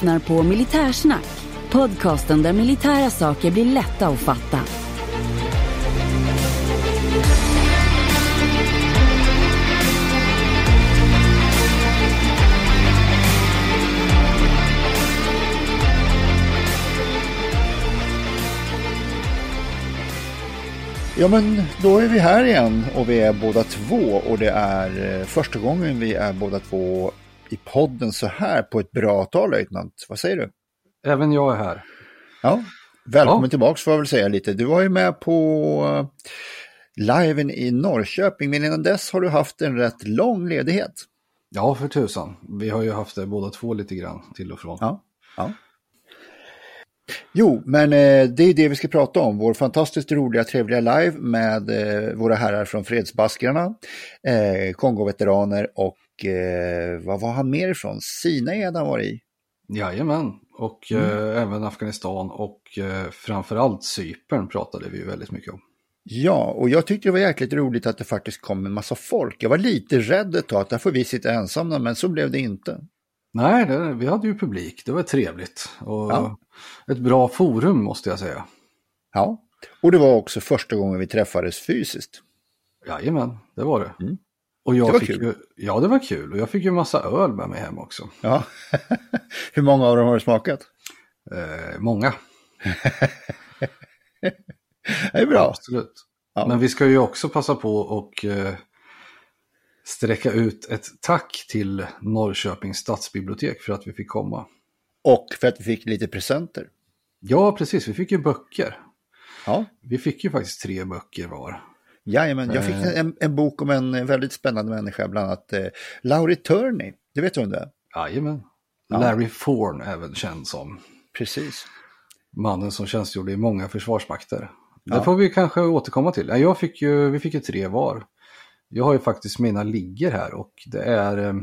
lyssnar på Militärsnack. Podcasten där militära saker blir lätta att fatta. Ja men då är vi här igen och vi är båda två och det är eh, första gången vi är båda två i podden så här på ett bra tag löjtnant. Vad säger du? Även jag är här. Ja, välkommen Ja. tillbaks får jag väl säga lite. Du var ju med på uh, liven i Norrköping men innan dess har du haft en rätt lång ledighet. Ja, för tusan. Vi har ju haft det båda två lite grann till och från. Ja. ja. Jo, men eh, det är det vi ska prata om. Vår fantastiskt roliga, trevliga live med eh, våra herrar från Fredsbaskrarna, eh, Kongo-veteraner och eh, vad var han mer ifrån? Sinaed han var i. Jajamän, och eh, även Afghanistan och eh, framförallt Cypern pratade vi ju väldigt mycket om. Ja, och jag tyckte det var jäkligt roligt att det faktiskt kom en massa folk. Jag var lite rädd ett tag att där får vi sitta ensamma, men så blev det inte. Nej, det, vi hade ju publik, det var trevligt. Och Ja. ett bra forum måste jag säga. Ja, och det var också första gången vi träffades fysiskt. Jajamän, det var det. Mm. Och jag Det var fick kul. Ju, ja, det var kul. Och jag fick ju massa öl med mig hem också. Ja, hur många av dem har du smakat? Eh, många, Det är bra. absolut. Ja. Men vi ska ju också passa på och eh, sträcka ut ett tack till Norrköpings stadsbibliotek för att vi fick komma. Och för att vi fick lite presenter. Ja, precis. Vi fick ju böcker. Ja, Vi fick ju faktiskt tre böcker var. Jajamän, jag fick Eh. en, en bok om en väldigt spännande människa, bland annat eh, Laurie Turney. Du vet vem det är? Jajamän. Ja. Larry Thorne även känd som. Precis. Mannen som tjänstgjorde i många försvarsmakter. Ja. Det får vi kanske återkomma till. Ja, Jag fick ju, vi fick ju tre var. Jag har ju faktiskt mina ligger här och det är eh,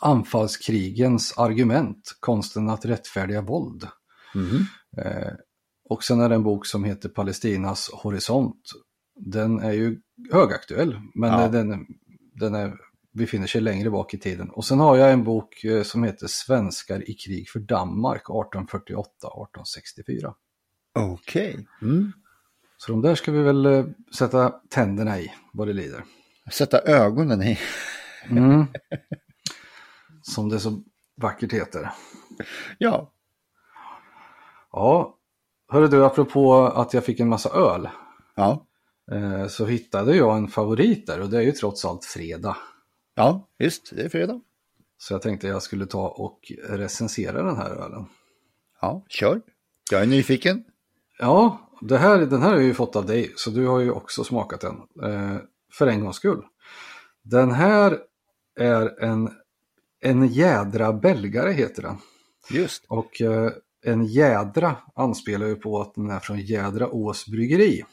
anfallskrigens argument, konsten att rättfärdiga våld. Mhm. Eh, och sen är det en bok som heter Palestinas horisont. Den är ju högaktuell, men Ja. den, den är, befinner sig längre bak i tiden. Och sen har jag en bok eh, som heter Svenskar i krig för Danmark 1848-1864. Okej. Mm. Så de där ska vi väl eh, sätta tänderna i, vad det lider. Sätta ögonen i. Mm. Som det så vackert heter. Ja, Ja, hörru du, apropå att jag fick en massa öl. ja, Så hittade jag en favorit där och det är ju trots allt fredag. ja, just det är fredag. Så jag tänkte jag skulle ta och recensera den här ölen. Ja, kör. Jag är nyfiken. Ja, det här, den här har jag ju fått av dig, så du har ju också smakat den. Eh, för en gångs skull. Den här är en, en jädra belgare heter den. Just. Och eh, en jädra anspelar ju på att den är från Jädra Ås bryggeri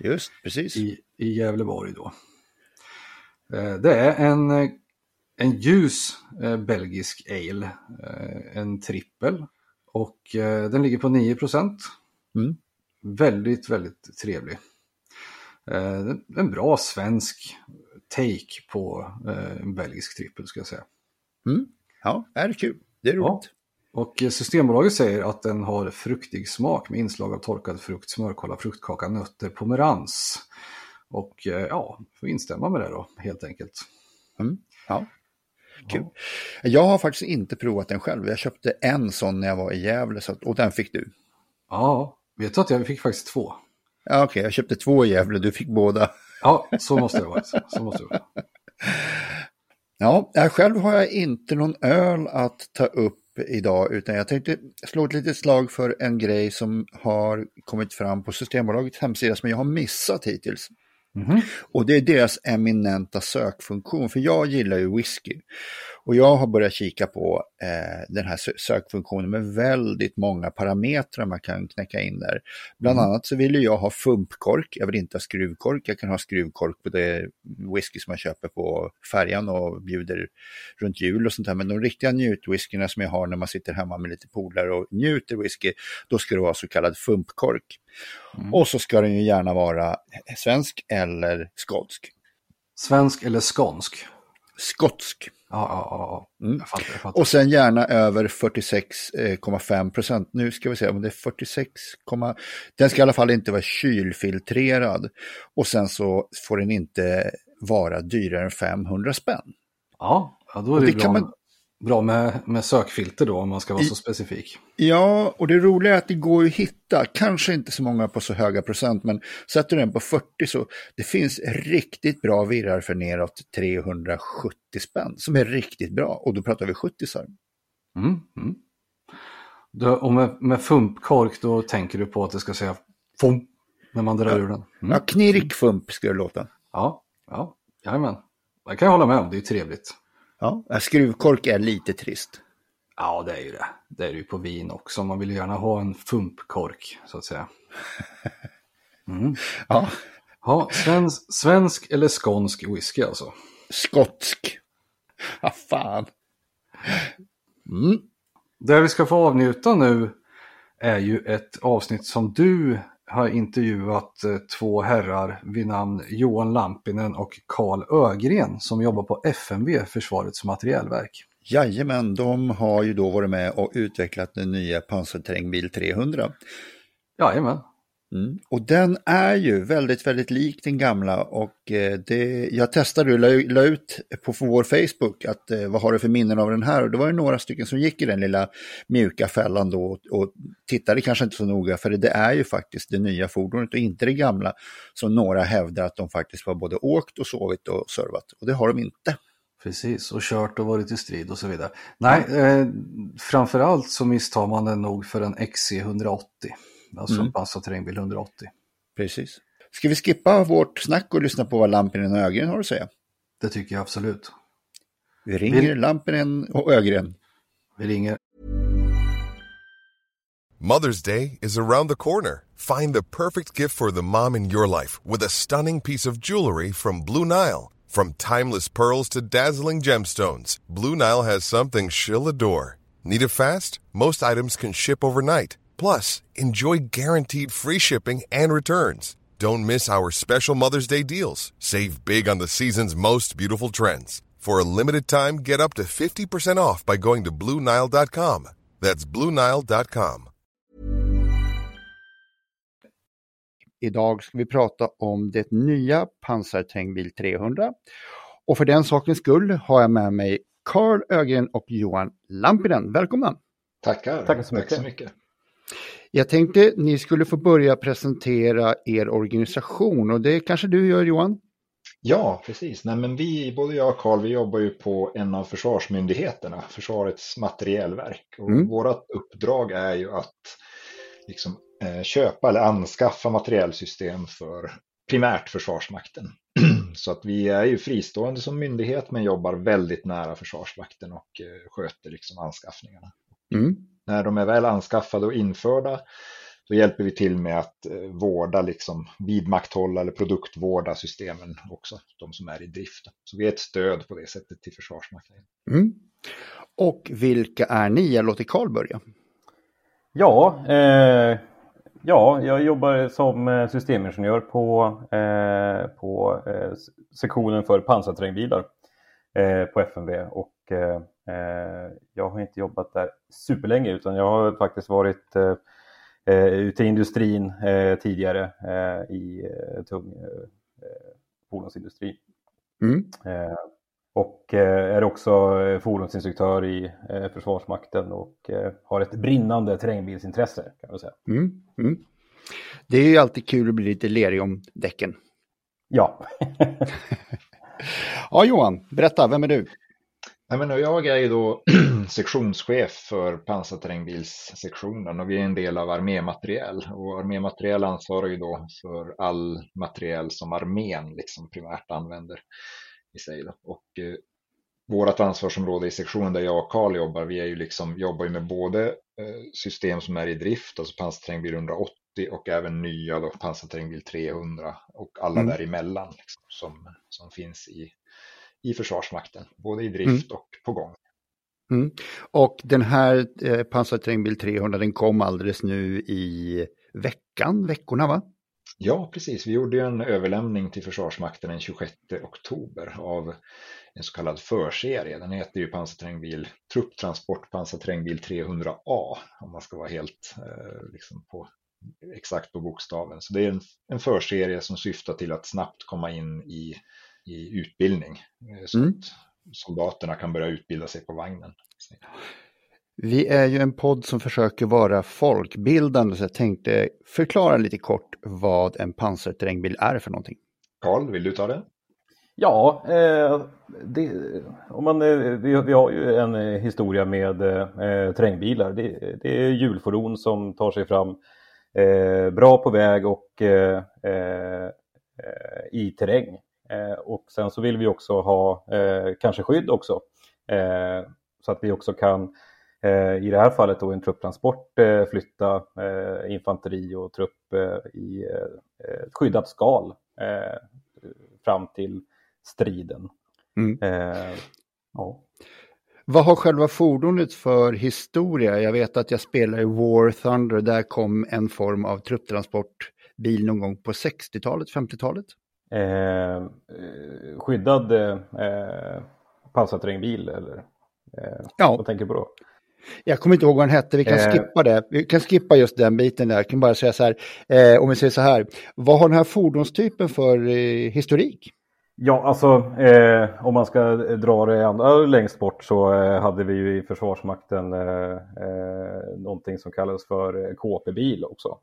Just, precis. i, i Gävleborg då. Eh, det är en, eh, en ljus eh, belgisk ale, en trippel. Och den ligger på 9 Mm. Väldigt, väldigt trevlig. En bra svensk take på en belgisk trippel ska jag säga. Mm. Ja, är kul. Det är Ja. Och Systembolaget säger att den har fruktig smak med inslag av torkad frukt, smörkolla, fruktkaka, nötter, pomerans. Och eh, ja, får instämma med det då helt enkelt. Mm. Ja. Kul. Jag har faktiskt inte provat den själv. Jag köpte en sån när jag var i Gävle så att, och den fick du. Ja, vet du att jag fick faktiskt två? Ja, Okej, jag köpte två i Gävle, du fick båda. Ja, så måste det vara. Så måste det vara. Ja, själv har jag inte någon öl att ta upp idag utan jag tänkte slå ett litet slag för en grej som har kommit fram på Systembolagets hemsida som jag har missat hittills. Mhm. Och det är deras eminenta sökfunktion, för jag gillar ju whisky. Och jag har börjat kika på eh, den här sö- sökfunktionen med väldigt många parametrar man kan knäcka in där. Bland Mm. annat så vill jag ha fumpkork, jag vill inte ha skruvkork, jag kan ha skruvkork på det whisky som jag köper på färjan och bjuder runt jul och sånt där. Men de riktiga njutwhiskyna som jag har när man sitter hemma med lite polare och njuter whisky, då ska det vara så kallad fumpkork. Mm. Och så ska den ju gärna vara svensk eller skotsk. Svensk eller skånsk? Skotsk. Ja, ja, ja. Mm. Jag fattar, jag fattar. Och sen gärna över 46,5 procent. Nu ska vi se om det är 46, den ska i alla fall inte vara kylfiltrerad. Och sen så får den inte vara dyrare än 500 spänn. Ja, ja då är det, det bra, kan man- bra med, med sökfilter då om man ska vara I- så specifik. Ja, och det roliga är att det går att hitta, kanske inte så många på så höga procent, men sätter du den på 40 så det finns riktigt bra virrar för neråt 370 spänn som är riktigt bra och då pratar vi 70 sar. Mm, mm. Då, och med, med fumpkork då tänker du på att det ska säga fum när man drar ur den. Mm. Ja, knirkfump ska det låta. Ja, ja, jajamän. Det kan jag hålla med om, det är trevligt. Ja, skruvkork är lite trist. Ja, det är ju det. Det är ju på vin också. Man vill ju gärna ha en fumpkork, så att säga. Mm. Ja, Ja, svensk, svensk eller skånsk whisky alltså. skotsk. Ja, fan. Mm. Det vi ska få avnjuta nu är ju ett avsnitt som du har intervjuat eh, två herrar vid namn Johan Lampinen och Karl Ögren som jobbar på FMV, Försvarets materielverk. Jajamän, de har ju då varit med och utvecklat den nya pansarterrängbil 300. Jajamän. Mm. Och den är ju väldigt, väldigt lik den gamla och eh, det, jag testade och la, la ut på vår Facebook att eh, vad har du för minnen av den här och det var ju några stycken som gick i den lilla mjuka fällan då och, och tittade kanske inte så noga för det är ju faktiskt det nya fordonet och inte det gamla som några hävdar att de faktiskt var både åkt och sovit och servat och det har de inte. Precis, och kört och varit i strid och så vidare. Nej, eh, framförallt så misstar man den nog för en XC180. Alltså Mm. en pansarterrängbil 180. Precis. Ska vi skippa vårt snack och lyssna på vad Lampinen och Ögren har att säga? Det tycker jag absolut. Vi ringer Vill- Lampinen och Ögren. Vi ringer. Mother's Day is around the corner. Find the perfect gift for the mom in your life with a stunning piece of jewelry from Blue Nile. From timeless pearls to dazzling gemstones, Blue Nile has something she'll adore. Need it fast? Most items can ship overnight. Plus, enjoy guaranteed free shipping and returns. Don't miss our special Mother's Day deals. Save big on the season's most beautiful trends. For a limited time, get up to 50% off by going to BlueNile.com. That's BlueNile.com. Idag ska vi prata om det nya pansarterrängbil 300. Och för den sakens skull har jag med mig Karl Ögren och Johan Lampinen. Välkomna! Tackar. Tack så mycket. Tack så mycket. Jag tänkte ni skulle få börja presentera er organisation och det kanske du gör Johan? Ja, precis. Nej, men vi, både jag och Carl, vi jobbar ju på en av försvarsmyndigheterna, Försvarets materielverk. Och Mm. Vårt uppdrag är ju att liksom, eh, köpa eller anskaffa materielsystem för primärt Försvarsmakten. Så att vi är ju fristående som myndighet men jobbar väldigt nära Försvarsmakten och eh, sköter liksom anskaffningarna. Mm. När de är väl anskaffade och införda, då hjälper vi till med att eh, vårda, liksom, vidmakthålla eller produktvårda systemen också, de som är i drift. Så vi är ett stöd på det sättet till Försvarsmakten. Mm. Och vilka är ni? Jag låter Karl börja. Ja, eh, ja, jag jobbar som eh, systemingenjör på, eh, på eh, sektionen för pansarterrängbilar eh, på FMV och jag har inte jobbat där superlänge utan jag har faktiskt varit eh, eh, ute i industrin eh, tidigare eh, i eh, tung eh, eh, fordonsindustri. Mm. Eh, och eh, är också eh, fordonsinstruktör i eh, Försvarsmakten och eh, har ett brinnande terrängbilsintresse kan man säga. Mm. Mm. Det är ju alltid kul att bli lite lerig om däcken. Ja, Ja Johan, berätta, vem är du? Nej, men jag är ju då sektionschef för pansarterrängbilssektionen och vi är en del av armémateriel. Och armémateriel ansvarar ju då för all materiel som armén liksom primärt använder i sig. Då. Och eh, vårt ansvarsområde i sektionen där jag och Karl jobbar, vi är ju liksom, jobbar ju med både eh, system som är i drift, alltså pansarterrängbil 180 och även nya då, pansarterrängbil 300 och alla Mm. däremellan liksom, som, som finns i, i Försvarsmakten, både i drift och på gång. Mm. Och den här eh, pansarterrängbil 300 den kom alldeles nu i veckan, veckorna va? Ja, precis. Vi gjorde ju en överlämning till Försvarsmakten den 26 oktober av en så kallad förserie. Den heter ju pansarterrängbil, trupptransport pansarterrängbil 300A om man ska vara helt eh, liksom på, exakt på bokstaven. Så det är en, en förserie som syftar till att snabbt komma in i, i utbildning eh, så mm. att soldaterna kan börja utbilda sig på vagnen. Vi är ju en podd som försöker vara folkbildande så jag tänkte förklara lite kort vad en pansarterrängbil är för någonting. Karl, vill du ta det? Ja, eh, det, om man, eh, vi, vi, har ju en eh, historia med eh, terrängbilar. Det, det, är hjulfordon som tar sig fram eh, bra på väg och eh, i terräng. Och sen så vill vi också ha kanske skydd också. så att vi också kan i det här fallet då en trupptransport flytta infanteri och trupp i ett skyddat skal fram till striden. Mm. Eh, ja. Vad har själva fordonet för historia? Jag vet att jag spelar i War Thunder, där kom en form av trupptransportbil någon gång på 60-talet, 50-talet. Eh, skyddad eh, pansarterrängbil eller? Eh, ja. Vad tänker du på då? Jag kommer inte ihåg vad den hette, vi kan eh. skippa det. Vi kan skippa just den biten där. Jag kan bara säga så här, eh, om vi säger så här, vad har den här fordonstypen för eh, historik? Ja, alltså eh, om man ska dra det andra längst bort så eh, hade vi ju i Försvarsmakten eh, eh någonting som kallades för KP-bil också.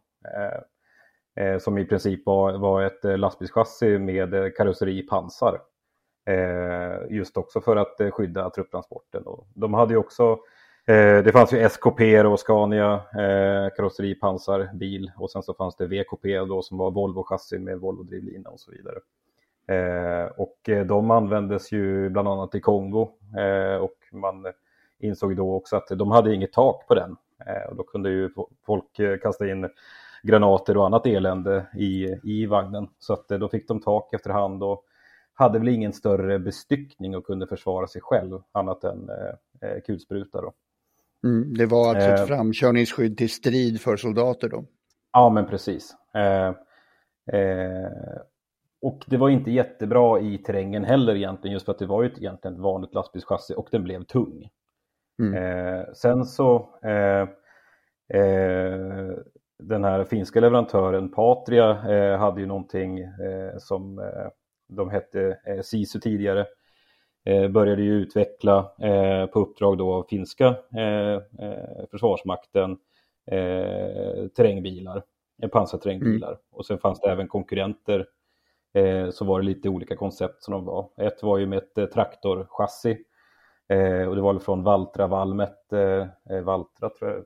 Eh, som i princip var, var ett eh, lastbilschassi med eh, karosseri pansar. Eh, just också för att skydda trupptransporten. Och de hade ju också det fanns ju SKP och Scania eh, karosseri, pansar, bil och sen så fanns det VKP då som var Volvo-chassi med Volvo-drivlina och så vidare. Eh, och de användes ju bland annat i Kongo eh, och man insåg då också att de hade inget tak på den. och då kunde ju folk kasta in granater och annat elände i, i vagnen. Så att då fick de tak efterhand och hade väl ingen större bestyckning och kunde försvara sig själv annat än eh, kulspruta. Då. Mm, det var alltså ett framkörningsskydd till strid för soldater då? Ja, men precis. Eh, eh, och det var inte jättebra i terrängen heller egentligen, just för att det var ju egentligen ett vanligt lastbilschassi och den blev tung. Mm. Eh, sen så eh, eh, den här finska leverantören Patria eh, hade ju någonting eh, som eh, de hette Sisu tidigare. började ju utveckla på uppdrag då av finska försvarsmakten terrängbilar, pansarterrängbilar. Mm. Och sen fanns det även konkurrenter så var det lite olika koncept som de var. Ett var ju med ett traktorchassi och det var från Valtra Valmet, Valtra tror jag,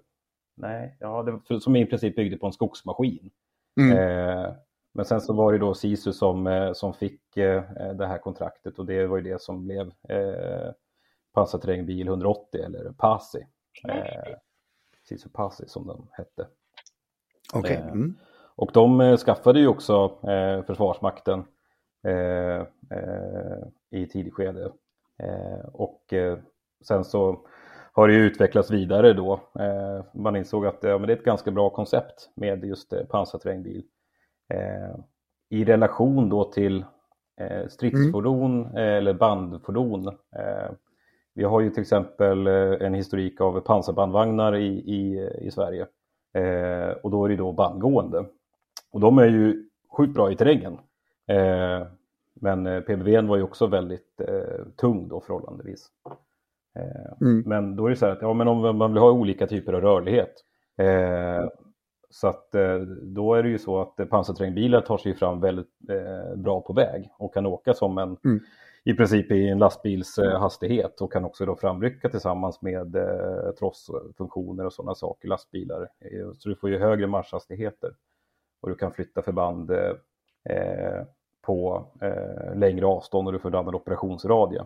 nej, ja, det, som i princip byggde på en skogsmaskin. Mm. Eh, men sen så var det då Sisu som, som fick det här kontraktet och det var ju det som blev eh, pansarterrängbil 180 eller PASI. Eh, Sisu PASI som den hette. Okay. Mm. Och de eh, skaffade ju också eh, Försvarsmakten eh, eh, i tidigt skede. Eh, och eh, sen så har det utvecklats vidare då. man insåg att ja, men det är ett ganska bra koncept med just eh, pansarterrängbil. I relation då till stridsfordon mm. eller bandfordon. vi har ju till exempel en historik av pansarbandvagnar i, i, i Sverige. och då är det då bandgående. Och de är ju sjukt bra i terrängen. Eh, men eh, PBVn var ju också väldigt eh, tung då förhållandevis. Eh, mm. Men då är det så här att ja, men om man vill ha olika typer av rörlighet. Eh, så att eh, då är det ju så att pansarterrängbilar tar sig fram väldigt bra på väg och kan åka som en mm. i princip i en lastbils hastighet och kan också då framrycka tillsammans med trossfunktioner och sådana saker, lastbilar. Så du får ju högre marschhastigheter och du kan flytta förband eh, på eh, längre avstånd och du får en annan operationsradie.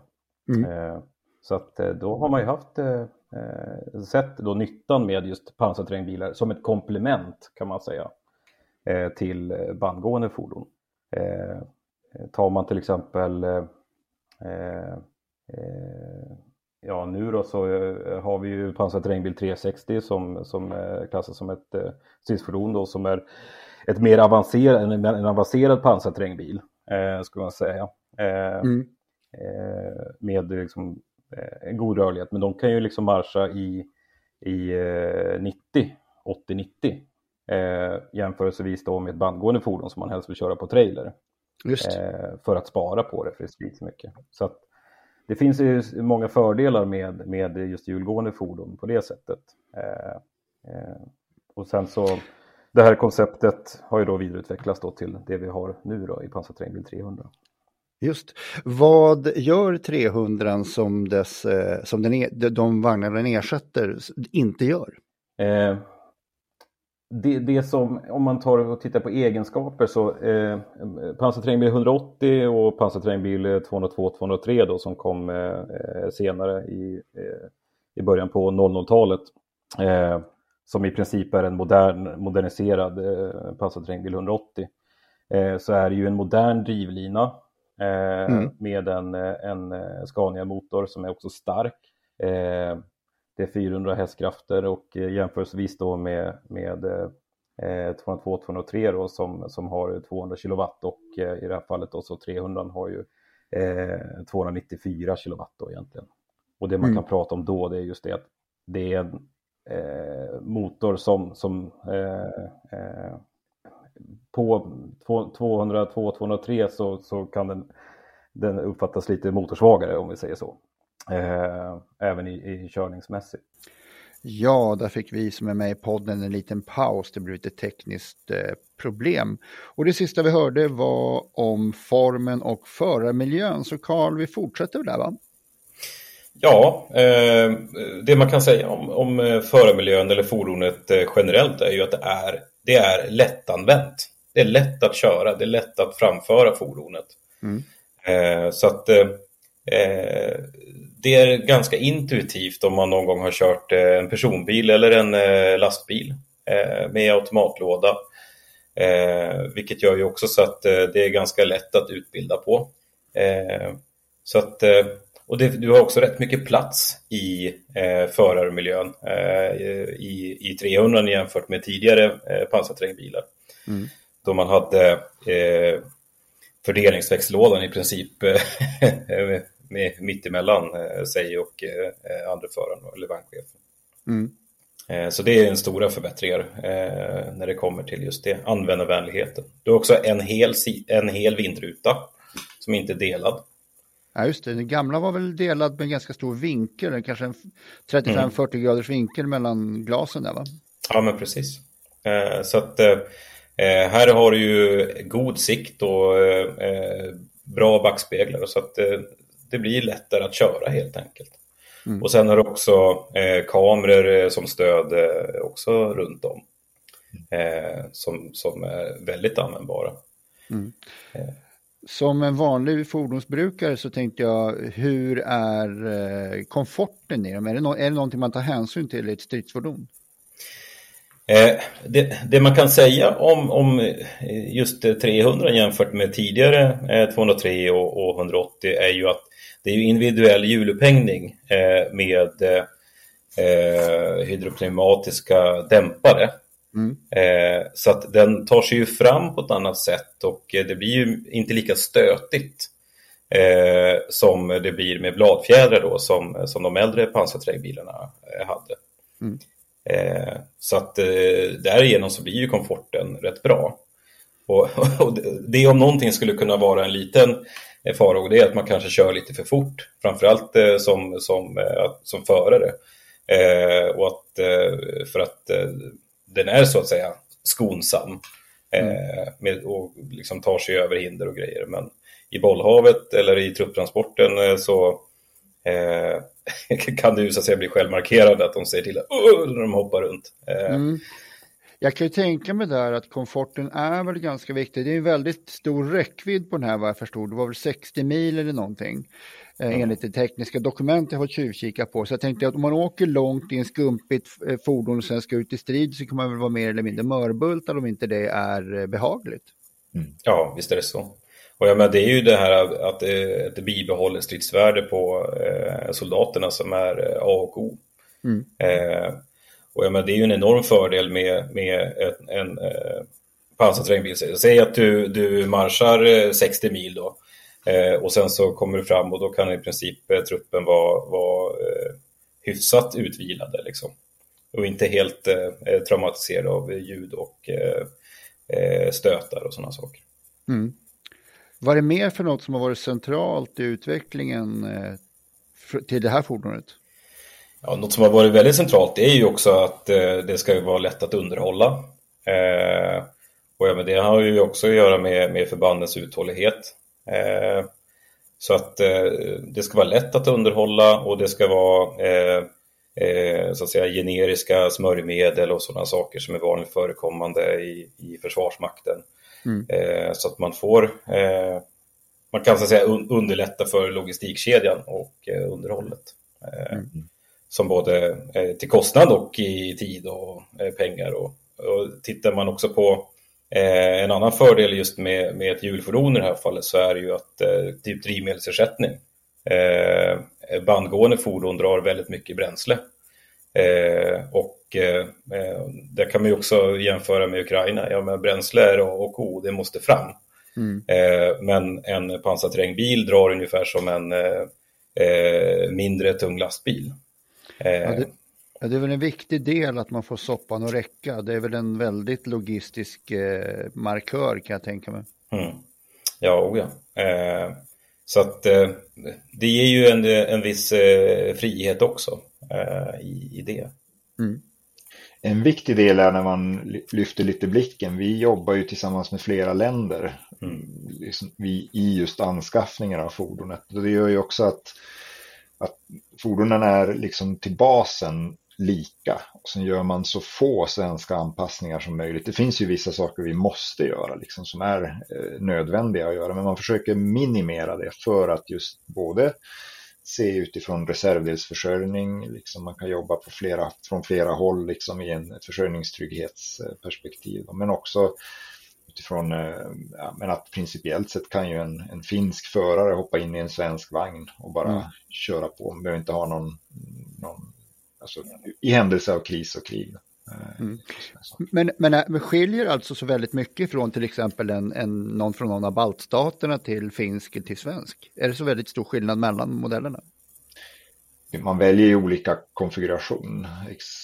Mm. Eh, så att eh, då har man ju haft eh, eh, sett då nyttan med just pansarterrängbilar som ett komplement kan man säga till bandgående fordon. tar man till exempel ja, nu då så har vi ju pansarterrängbil 360 som, som klassas som ett stridsfordon då som är ett mer avancerad, en, en avancerad pansarterrängbil, eh, skulle man säga. Eh, mm. med liksom, en god rörlighet. Men de kan ju liksom marscha i, i 90, 80-90 eh, jämförelsevis då med ett bandgående fordon som man helst vill köra på trailer. Eh, för att spara på det, för det sprids mycket. Så att, det finns ju många fördelar med, med just hjulgående fordon på det sättet. Eh, eh, och sen så, det här konceptet har ju då vidareutvecklats då till det vi har nu då i pansarterrängbil 300. Just. Vad gör 300 som, dess, eh, som den e-, de vagnar den ersätter inte gör? Eh, det, det som, om man tar och tittar på egenskaper så eh, pansarterrängbil 180 och pansarterrängbil 202-203 då som kom eh, senare i, eh, i början på 00-talet eh, som i princip är en modern, moderniserad eh, pansarterrängbil 180 eh, så är det ju en modern drivlina mm. med en, en Scania-motor som är också stark det är 400 hästkrafter och eh, jämförelsevis då med, med eh, 202-203 då som, som har 200 kilowatt och eh, i det här fallet då så 300 har ju eh, 294 kilowatt då egentligen. Och det man mm. kan prata om då det är just det att det är en eh, motor som, som eh, eh, på 202-203 så, så kan den, den uppfattas lite motorsvagare om vi säger så eh, även i, i körningsmässigt. Ja, där fick vi som är med i podden en liten paus. Det blev lite tekniskt eh, problem. Och det sista vi hörde var om formen och förarmiljön. Så Karl, vi fortsätter där va? Ja, eh, det man kan säga om, om eh, förarmiljön eller fordonet eh, generellt är ju att det är, det är lättanvänt. Det är lätt att köra, det är lätt att framföra fordonet. Mm. Eh, så att eh, det är ganska intuitivt om man någon gång har kört eh, en personbil eller en eh, lastbil eh, med automatlåda. Vilket gör ju också så att det är ganska lätt att utbilda på. Så att, och det, du har också rätt mycket plats i förarmiljön i, i 300 jämfört med tidigare pansarterrängbilar. Mm. Då man hade fördelningsväxellådan i princip med, mittemellan eh, sig och eh, andra föraren eller vagnchefen. Mm. Eh, så det är en stora förbättringar eh, när det kommer till just det, användarvänligheten. Du har också en hel, en hel vindruta som inte är delad. Ja, just det. Den gamla var väl delad med ganska stor vinkel, kanske en 35-40 mm. graders vinkel mellan glasen där va? Ja, men precis. Eh, så att eh, här har du ju god sikt och bra backspeglar så att det blir lättare att köra helt enkelt. Mm. Och sen har du också eh, kameror eh, som stöd eh, också runt om. Eh, som, som är väldigt användbara. Mm. Som en vanlig fordonsbrukare så tänkte jag, hur är eh, komforten i dem? Är det, no är det någonting man tar hänsyn till i ett stridsfordon? Eh, det, det, man kan säga om, om eh, just 300 jämfört med tidigare 203 och, och 180 är ju att det är ju individuell hjulupphängning eh, med eh, hydropneumatiska dämpare. Mm. Eh, så att den tar sig ju fram på ett annat sätt och det blir ju inte lika stötigt eh, som det blir med bladfjädrar då som, som de äldre pansarträngbilarna eh, hade. Mm. Eh, så att därigenom så blir ju komforten rätt bra. Och, och det om någonting skulle kunna vara en liten farhågor det är att man kanske kör lite för fort, framförallt eh, som, som, eh, som förare. Eh, och att, för att den är så att säga skonsam mm. med, och liksom tar sig över hinder och grejer. Men i bollhavet eller i trupptransporten så eh, kan du så att säga bli självmarkerad att de säger till när de hoppar runt. Eh, mm. Jag kan ju tänka mig där att komforten är väl ganska viktig. Det är en väldigt stor räckvidd på den här vad jag förstod. Det var väl 60 mil eller någonting mm. enligt det tekniska dokument jag har tjuvkika på. Så jag tänkte att om man åker långt i en skumpigt eh, fordon och sen ska ut i strid så kan man väl vara mer eller mindre mörbultad om inte det är eh, behagligt. Mm. Ja, visst är det så. Och ja, men det är ju det här att det, att det bibehåller stridsvärde på eh, soldaterna som är A och O. Mm. Eh, och ja, men det är ju en enorm fördel med, med en, en eh, pansarterrängbil. Säg att du, du marschar 60 eh, mil då Eh, och sen så kommer du fram och då kan i princip eh, truppen vara, vara eh, hyfsat utvilade liksom. Och inte helt eh, traumatiserade av ljud och eh, stötar och sådana saker. Mm. Vad är det mer för något som har varit centralt i utvecklingen till det här fordonet? Ja, något som har varit väldigt centralt är ju också att eh, det ska vara lätt att underhålla. Eh, och ja, men det har ju också att göra med, med förbandens uthållighet. Eh, så att eh, det ska vara lätt att underhålla och det ska vara eh, så att säga generiska smörjmedel och sådana saker som är vanligt förekommande i, i Försvarsmakten. Mm. så att man får man kan så att säga underlätta för logistikkedjan och underhållet. Mm som både till kostnad och i tid och pengar. Och, och tittar man också på eh, en annan fördel just med, med ett hjulfordon i det här fallet så är det ju att typ drivmedelsersättning. bandgående fordon drar väldigt mycket bränsle. och det kan man ju också jämföra med Ukraina. Ja, men bränsle är och O, det måste fram. Mm. men en pansarterrängbil drar ungefär som en mindre tung lastbil. Ja, det, ja, det, är väl en viktig del att man får soppan att räcka. Det är väl en väldigt logistisk eh, markör kan jag tänka mig. Mm. Ja, oh ja. Eh, så att eh, det ger ju en, en viss eh, frihet också eh, i, i det. Mm. En viktig del är när man lyfter lite blicken. Vi jobbar ju tillsammans med flera länder mm. liksom, vi, i just anskaffningen av fordonet. Det gör ju också att att fordonen är liksom till basen lika. Och sen gör man så få svenska anpassningar som möjligt. Det finns ju vissa saker vi måste göra liksom, som är eh, nödvändiga att göra. Men man försöker minimera det för att just både se utifrån reservdelsförsörjning, liksom man kan jobba på flera, från flera håll liksom, i en försörjningstrygghetsperspektiv. Men också utifrån eh, ja, men att principiellt sett kan ju en, en finsk förare hoppa in i en svensk vagn och bara mm. köra på. Man behöver inte ha någon, någon alltså, i händelse av kris och krig. Eh, mm. Men, men, eh, men skiljer alltså så väldigt mycket från till exempel en, en, någon från någon av baltstaterna till finsk till svensk? Är det så väldigt stor skillnad mellan modellerna? man väljer ju olika konfiguration.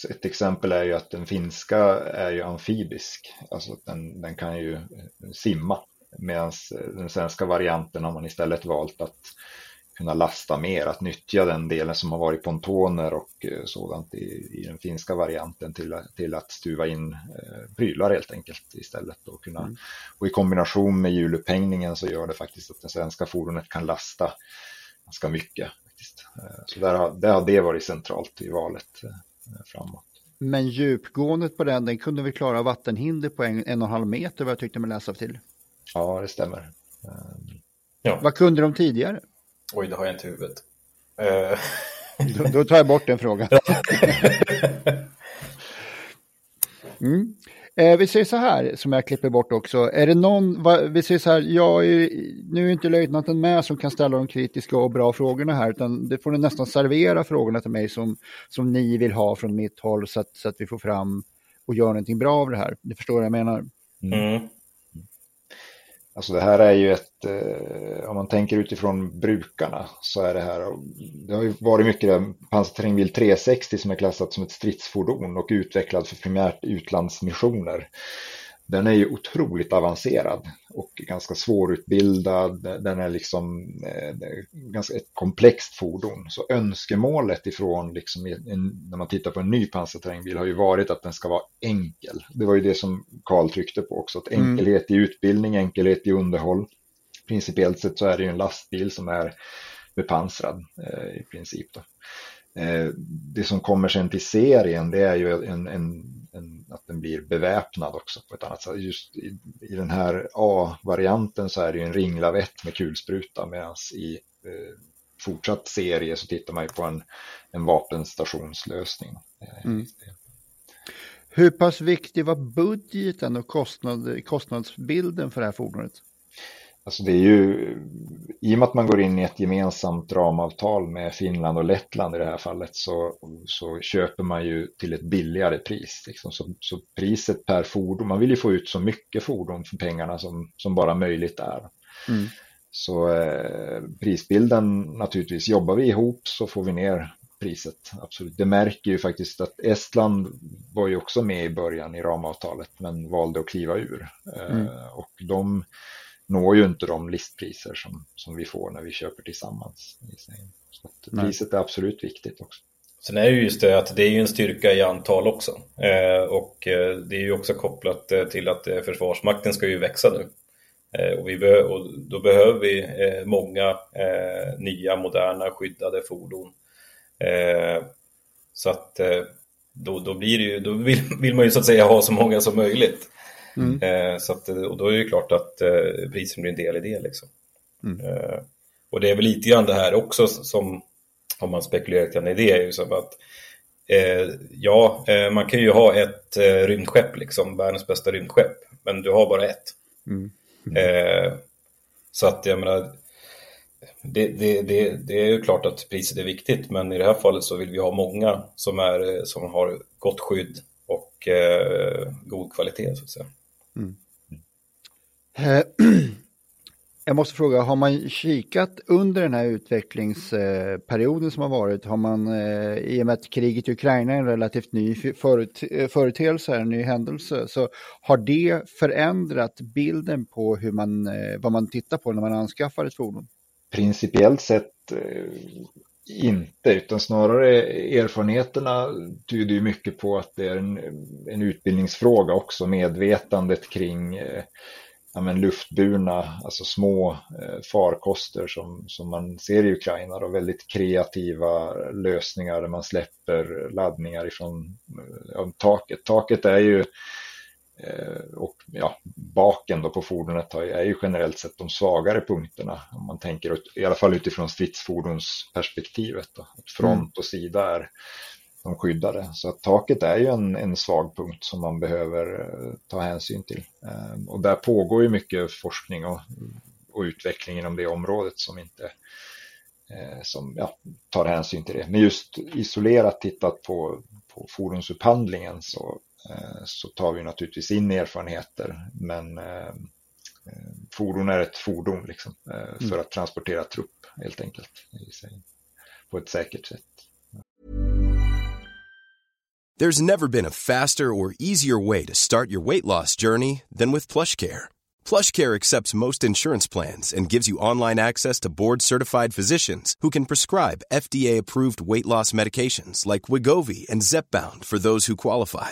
Ett exempel är ju att den finska är ju amfibisk, alltså den, den kan ju simma. Medan den svenska varianten har man istället valt att kunna lasta mer, att nyttja den delen som har varit pontoner och eh, sådant i, i den finska varianten till, till att stuva in eh, prylar helt enkelt istället. Och, kunna, mm. och i kombination med hjulupphängningen så gör det faktiskt att det svenska fordonet kan lasta ganska mycket faktiskt. Eh, så där har, där har det varit centralt i valet eh, framåt. Men djupgåendet på den, den kunde vi klara vattenhinder på en, en och en halv meter vad jag tyckte mig läsa till. Ja, det stämmer. Ja. Vad kunde de tidigare? Oj, det har jag inte i huvudet. Eh. då, då, tar jag bort den frågan. mm. Eh, vi säger så här, som jag klipper bort också. Är det någon, va, vi säger så här, jag är, nu är inte löjtnanten med som kan ställa de kritiska och bra frågorna här, utan det får ni nästan servera frågorna till mig som, som ni vill ha från mitt håll så att, så att vi får fram och gör någonting bra av det här. Ni förstår vad jag menar? Mm. Alltså det här är ju ett, eh, om man tänker utifrån brukarna så är det här, det har ju varit mycket där, pansarterrängbil 360 som är klassat som ett stridsfordon och utvecklad för primärt utlandsmissioner den är ju otroligt avancerad och ganska svårutbildad. Den är liksom eh, ganska ett komplext fordon. Så önskemålet ifrån, liksom, när man tittar på en ny pansarterrängbil, har ju varit att den ska vara enkel. Det var ju det som Karl tryckte på också, att mm. enkelhet mm. i utbildning, enkelhet i underhåll. Principiellt sett så är det ju en lastbil som är bepansrad eh, i princip. Då. Eh, det som kommer sen till serien det är ju en, en, en, att den blir beväpnad också på ett annat sätt. Just i, i den här A-varianten så är det ju en ringlavett med kulspruta medan i eh, fortsatt serie så tittar man ju på en, en vapenstationslösning. Eh, mm. Hur pass viktig var budgeten och kostnad, kostnadsbilden för det här fordonet? Alltså det är ju, i och med att man går in i ett gemensamt ramavtal med Finland och Lettland i det här fallet så, så köper man ju till ett billigare pris. Liksom. Så, så, priset per fordon, man vill ju få ut så mycket fordon för pengarna som, som bara möjligt är. Mm. Så eh, prisbilden naturligtvis, jobbar vi ihop så får vi ner priset. Absolut. Det märker ju faktiskt att Estland var ju också med i början i ramavtalet men valde att kliva ur. Eh, mm. Och de når ju inte de listpriser som, som vi får när vi köper tillsammans. Så priset är absolut viktigt också. Sen är det ju just det att det är ju en styrka i antal också. Eh, och eh, det är ju också kopplat eh, till att eh, Försvarsmakten ska ju växa nu. Eh, och, vi be och då behöver vi eh, många nya moderna skyddade fordon. så att då, då, blir det ju, då vill, vill, man ju så att säga ha så många som möjligt. Mm. så att, och då är det klart att priset blir en del i det. Liksom. Mm. och det är väl lite grann det här också som om man spekulerar lite i det, är ju som att eh, ja, eh, man kan ju ha ett eh, rymdskepp, liksom, världens bästa rymdskepp, men du har bara ett. Mm. så att jag menar, det, det, det, det, är ju klart att priset är viktigt, men i det här fallet så vill vi ha många som, är, som har gott skydd och eh, god kvalitet så att säga. Mm. Eh, jag måste fråga, har man kikat under den här utvecklingsperioden som har varit, har man eh, i och med att kriget i Ukraina är en relativt ny eh, företeelse, en ny händelse, så har det förändrat bilden på hur man, vad man tittar på när man anskaffar ett fordon? Principiellt sett inte, utan snarare erfarenheterna tyder ju mycket på att det är en, en utbildningsfråga också, medvetandet kring eh, ja, men luftburna, alltså små eh, farkoster som, som man ser i Ukraina då, väldigt kreativa lösningar där man släpper laddningar ifrån eh, ja, taket. Taket är ju eh, Eh, och ja, baken då på fordonet är ju generellt sett de svagare punkterna om man tänker i alla fall utifrån stridsfordonsperspektivet. Då. Att front och sida är de skyddade. Så att taket är ju en, en svag punkt som man behöver eh, ta hänsyn till. Ehm, och där pågår ju mycket forskning och, och utveckling inom det området som inte eh, som ja, tar hänsyn till det. Men just isolerat tittat på, på fordonsupphandlingen så, så tar vi naturligtvis in erfarenheter. Men fordon är ett fordon liksom, för mm. att transportera trupp helt enkelt. På ett säkert sätt. There's never been a faster or easier way to start your weight loss journey than with PlushCare. PlushCare accepts most insurance plans and gives you online access to board-certified physicians who can prescribe FDA-approved weight loss medications like Wigovi and Zepbound for those who qualify.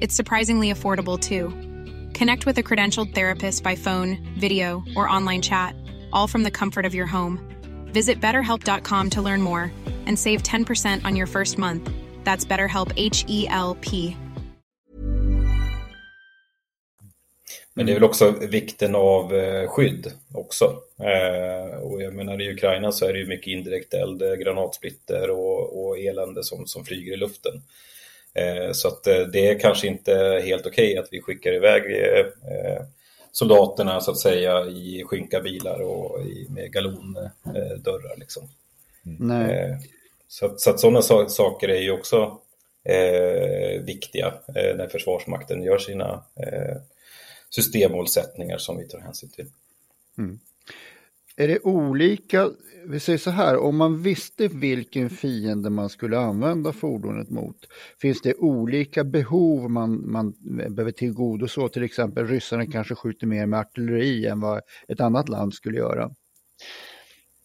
It's surprisingly affordable too. Connect with a credentialed therapist by phone, video, or online chat, all from the comfort of your home. Visit betterhelp.com to learn more and save 10% on your first month. That's BetterHelp, H-E-L-P. Men det är väl också vikten av eh, skydd också. Eh, och jag menar i Ukraina så är det ju mycket indirekt eld, eh, granatsplitter och, och elände som, som flyger i luften. Eh, så att eh, det är kanske inte helt okej okay att vi skickar iväg eh, soldaterna så att säga i skynka bilar och med galondörrar. Liksom. Nej. Så, att, så att sådana saker är ju också eh, viktiga när Försvarsmakten gör sina eh, systemmålsättningar som vi tar hänsyn till. Mm. Är det olika, vi säger så här, om man visste vilken fiende man skulle använda fordonet mot, finns det olika behov man, man behöver tillgodose? Till exempel ryssarna kanske skjuter mer med artilleri än vad ett annat land skulle göra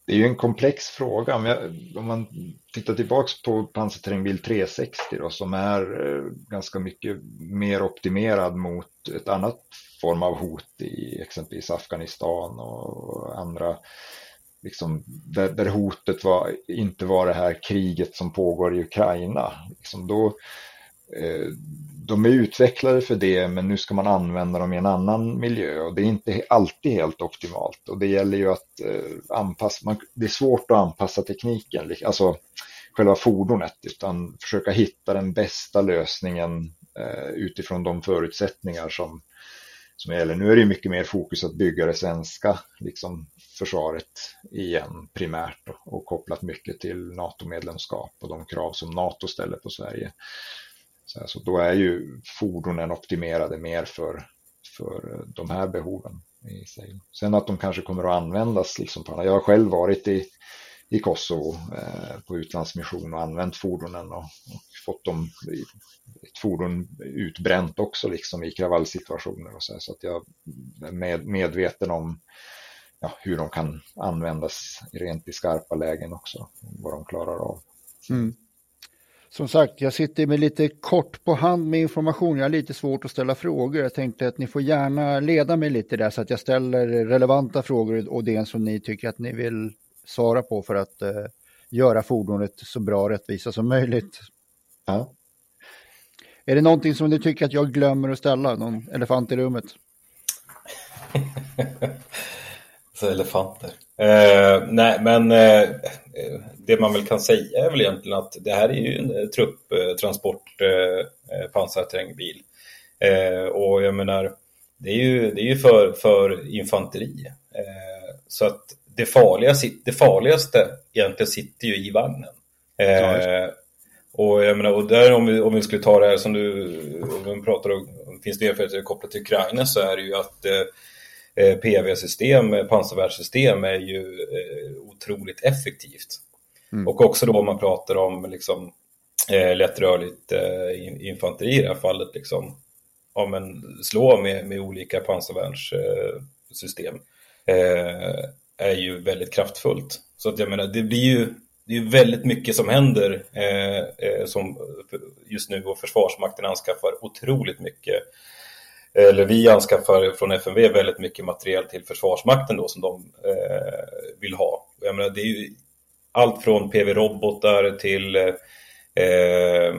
det är ju en komplex fråga. Om, jag, om man tittar tillbaks på pansarterrängbil 360 då, som är eh, ganska mycket mer optimerad mot ett annat form av hot i exempelvis Afghanistan och andra, liksom, där, där hotet var, inte var det här kriget som pågår i Ukraina. Liksom då, eh, de är utvecklade för det men nu ska man använda dem i en annan miljö och det är inte alltid helt optimalt och det gäller ju att eh, anpassa, man, det är svårt att anpassa tekniken, alltså själva fordonet utan försöka hitta den bästa lösningen eh, utifrån de förutsättningar som, som gäller. Nu är det mycket mer fokus att bygga det svenska liksom, försvaret igen primärt och, och kopplat mycket till NATO-medlemskap och de krav som NATO ställer på Sverige. Så alltså, då är ju fordonen optimerade mer för, för de här behoven. i sig. Sen att de kanske kommer att användas liksom på Jag har själv varit i, i Kosovo eh, på utlandsmission och använt fordonen och, och fått dem, ett fordon utbränt också liksom i kravallsituationer och så, så att jag är med, medveten om ja, hur de kan användas rent i skarpa lägen också, vad de klarar av. Mm. Som sagt, jag sitter med lite kort på hand med information. Jag har lite svårt att ställa frågor. Jag tänkte att ni får gärna leda mig lite där så att jag ställer relevanta frågor och det som ni tycker att ni vill svara på för att uh, göra fordonet så bra och rättvisa som möjligt. Ja. Är det någonting som ni tycker att jag glömmer att ställa? Någon elefant i rummet? Så elefanter. Eh, nej, men eh, det man väl kan säga är väl egentligen att det här är ju en eh, trupptransport eh, eh, pansarterrängbil. Eh, och jag menar, det är ju, det är ju för, för infanteri. Så att det, farliga, det farligaste egentligen sitter ju i vagnen. Eh, och jag menar, och där om vi, om vi skulle ta det här som du, om pratar om, finns det erfarenheter kopplat till Ukraina så är det ju att PV-system, eh, pansarvärnssystem är ju eh, otroligt effektivt. Mm. Och också då om man pratar om liksom, lättrörligt infanteri i det här fallet, liksom, ja, men slå med, med olika pansarvärnssystem är ju väldigt kraftfullt. Så att jag menar, det blir ju det är väldigt mycket som händer eh, som just nu och Försvarsmakten anskaffar otroligt mycket eller vi anskaffar från FMV väldigt mycket material till Försvarsmakten då som de eh, vill ha. Jag menar, det är ju allt från PV-robotar till, eh, eh,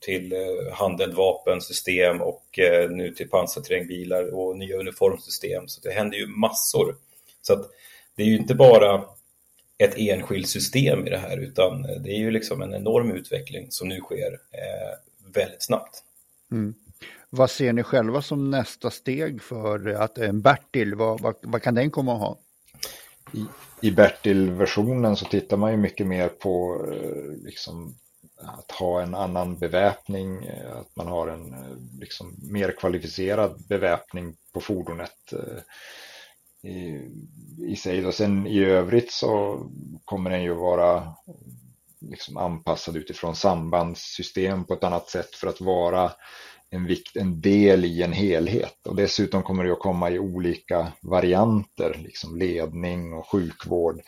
till eh, handeldvapensystem och eh, nu till pansarterrängbilar och nya uniformsystem. Så det händer ju massor. Så att det är ju inte bara ett enskilt system i det här utan det är ju liksom en enorm utveckling som nu sker eh, väldigt snabbt. Mm. Vad ser ni själva som nästa steg för att en Bertil, vad, vad, vad kan den komma att ha? I, i Bertil-versionen så tittar man ju mycket mer på eh, liksom, att ha en annan beväpning, eh, att man har en eh, liksom, mer kvalificerad beväpning på fordonet i, i sig. Och sen i övrigt så kommer den ju vara liksom anpassad utifrån sambandssystem på ett annat sätt för att vara en, vikt, en del i en helhet. Och dessutom kommer det att komma i olika varianter, liksom ledning och sjukvård.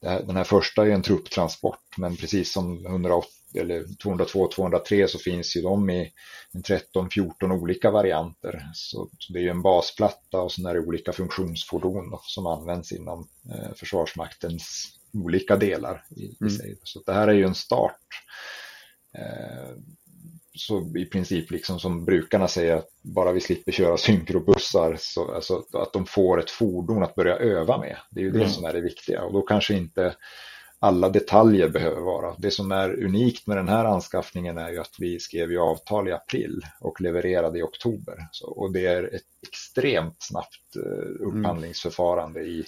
Den här första är en trupptransport, men precis som 180 eller 202 och 203 så finns ju de i 13-14 olika varianter. Så det är ju en basplatta och sen är det olika funktionsfordon då, som används inom eh, Försvarsmaktens olika delar. I, i mm. Så det här är ju en start. Eh, så i princip liksom som brukarna säger att bara vi slipper köra synkrobussar så alltså, att de får ett fordon att börja öva med. Det är ju det mm. som är det viktiga och då kanske inte alla detaljer behöver vara. Det som är unikt med den här anskaffningen är ju att vi skrev ju avtal i april och levererade i oktober. Så, och det är ett extremt snabbt eh, upphandlingsförfarande mm. i,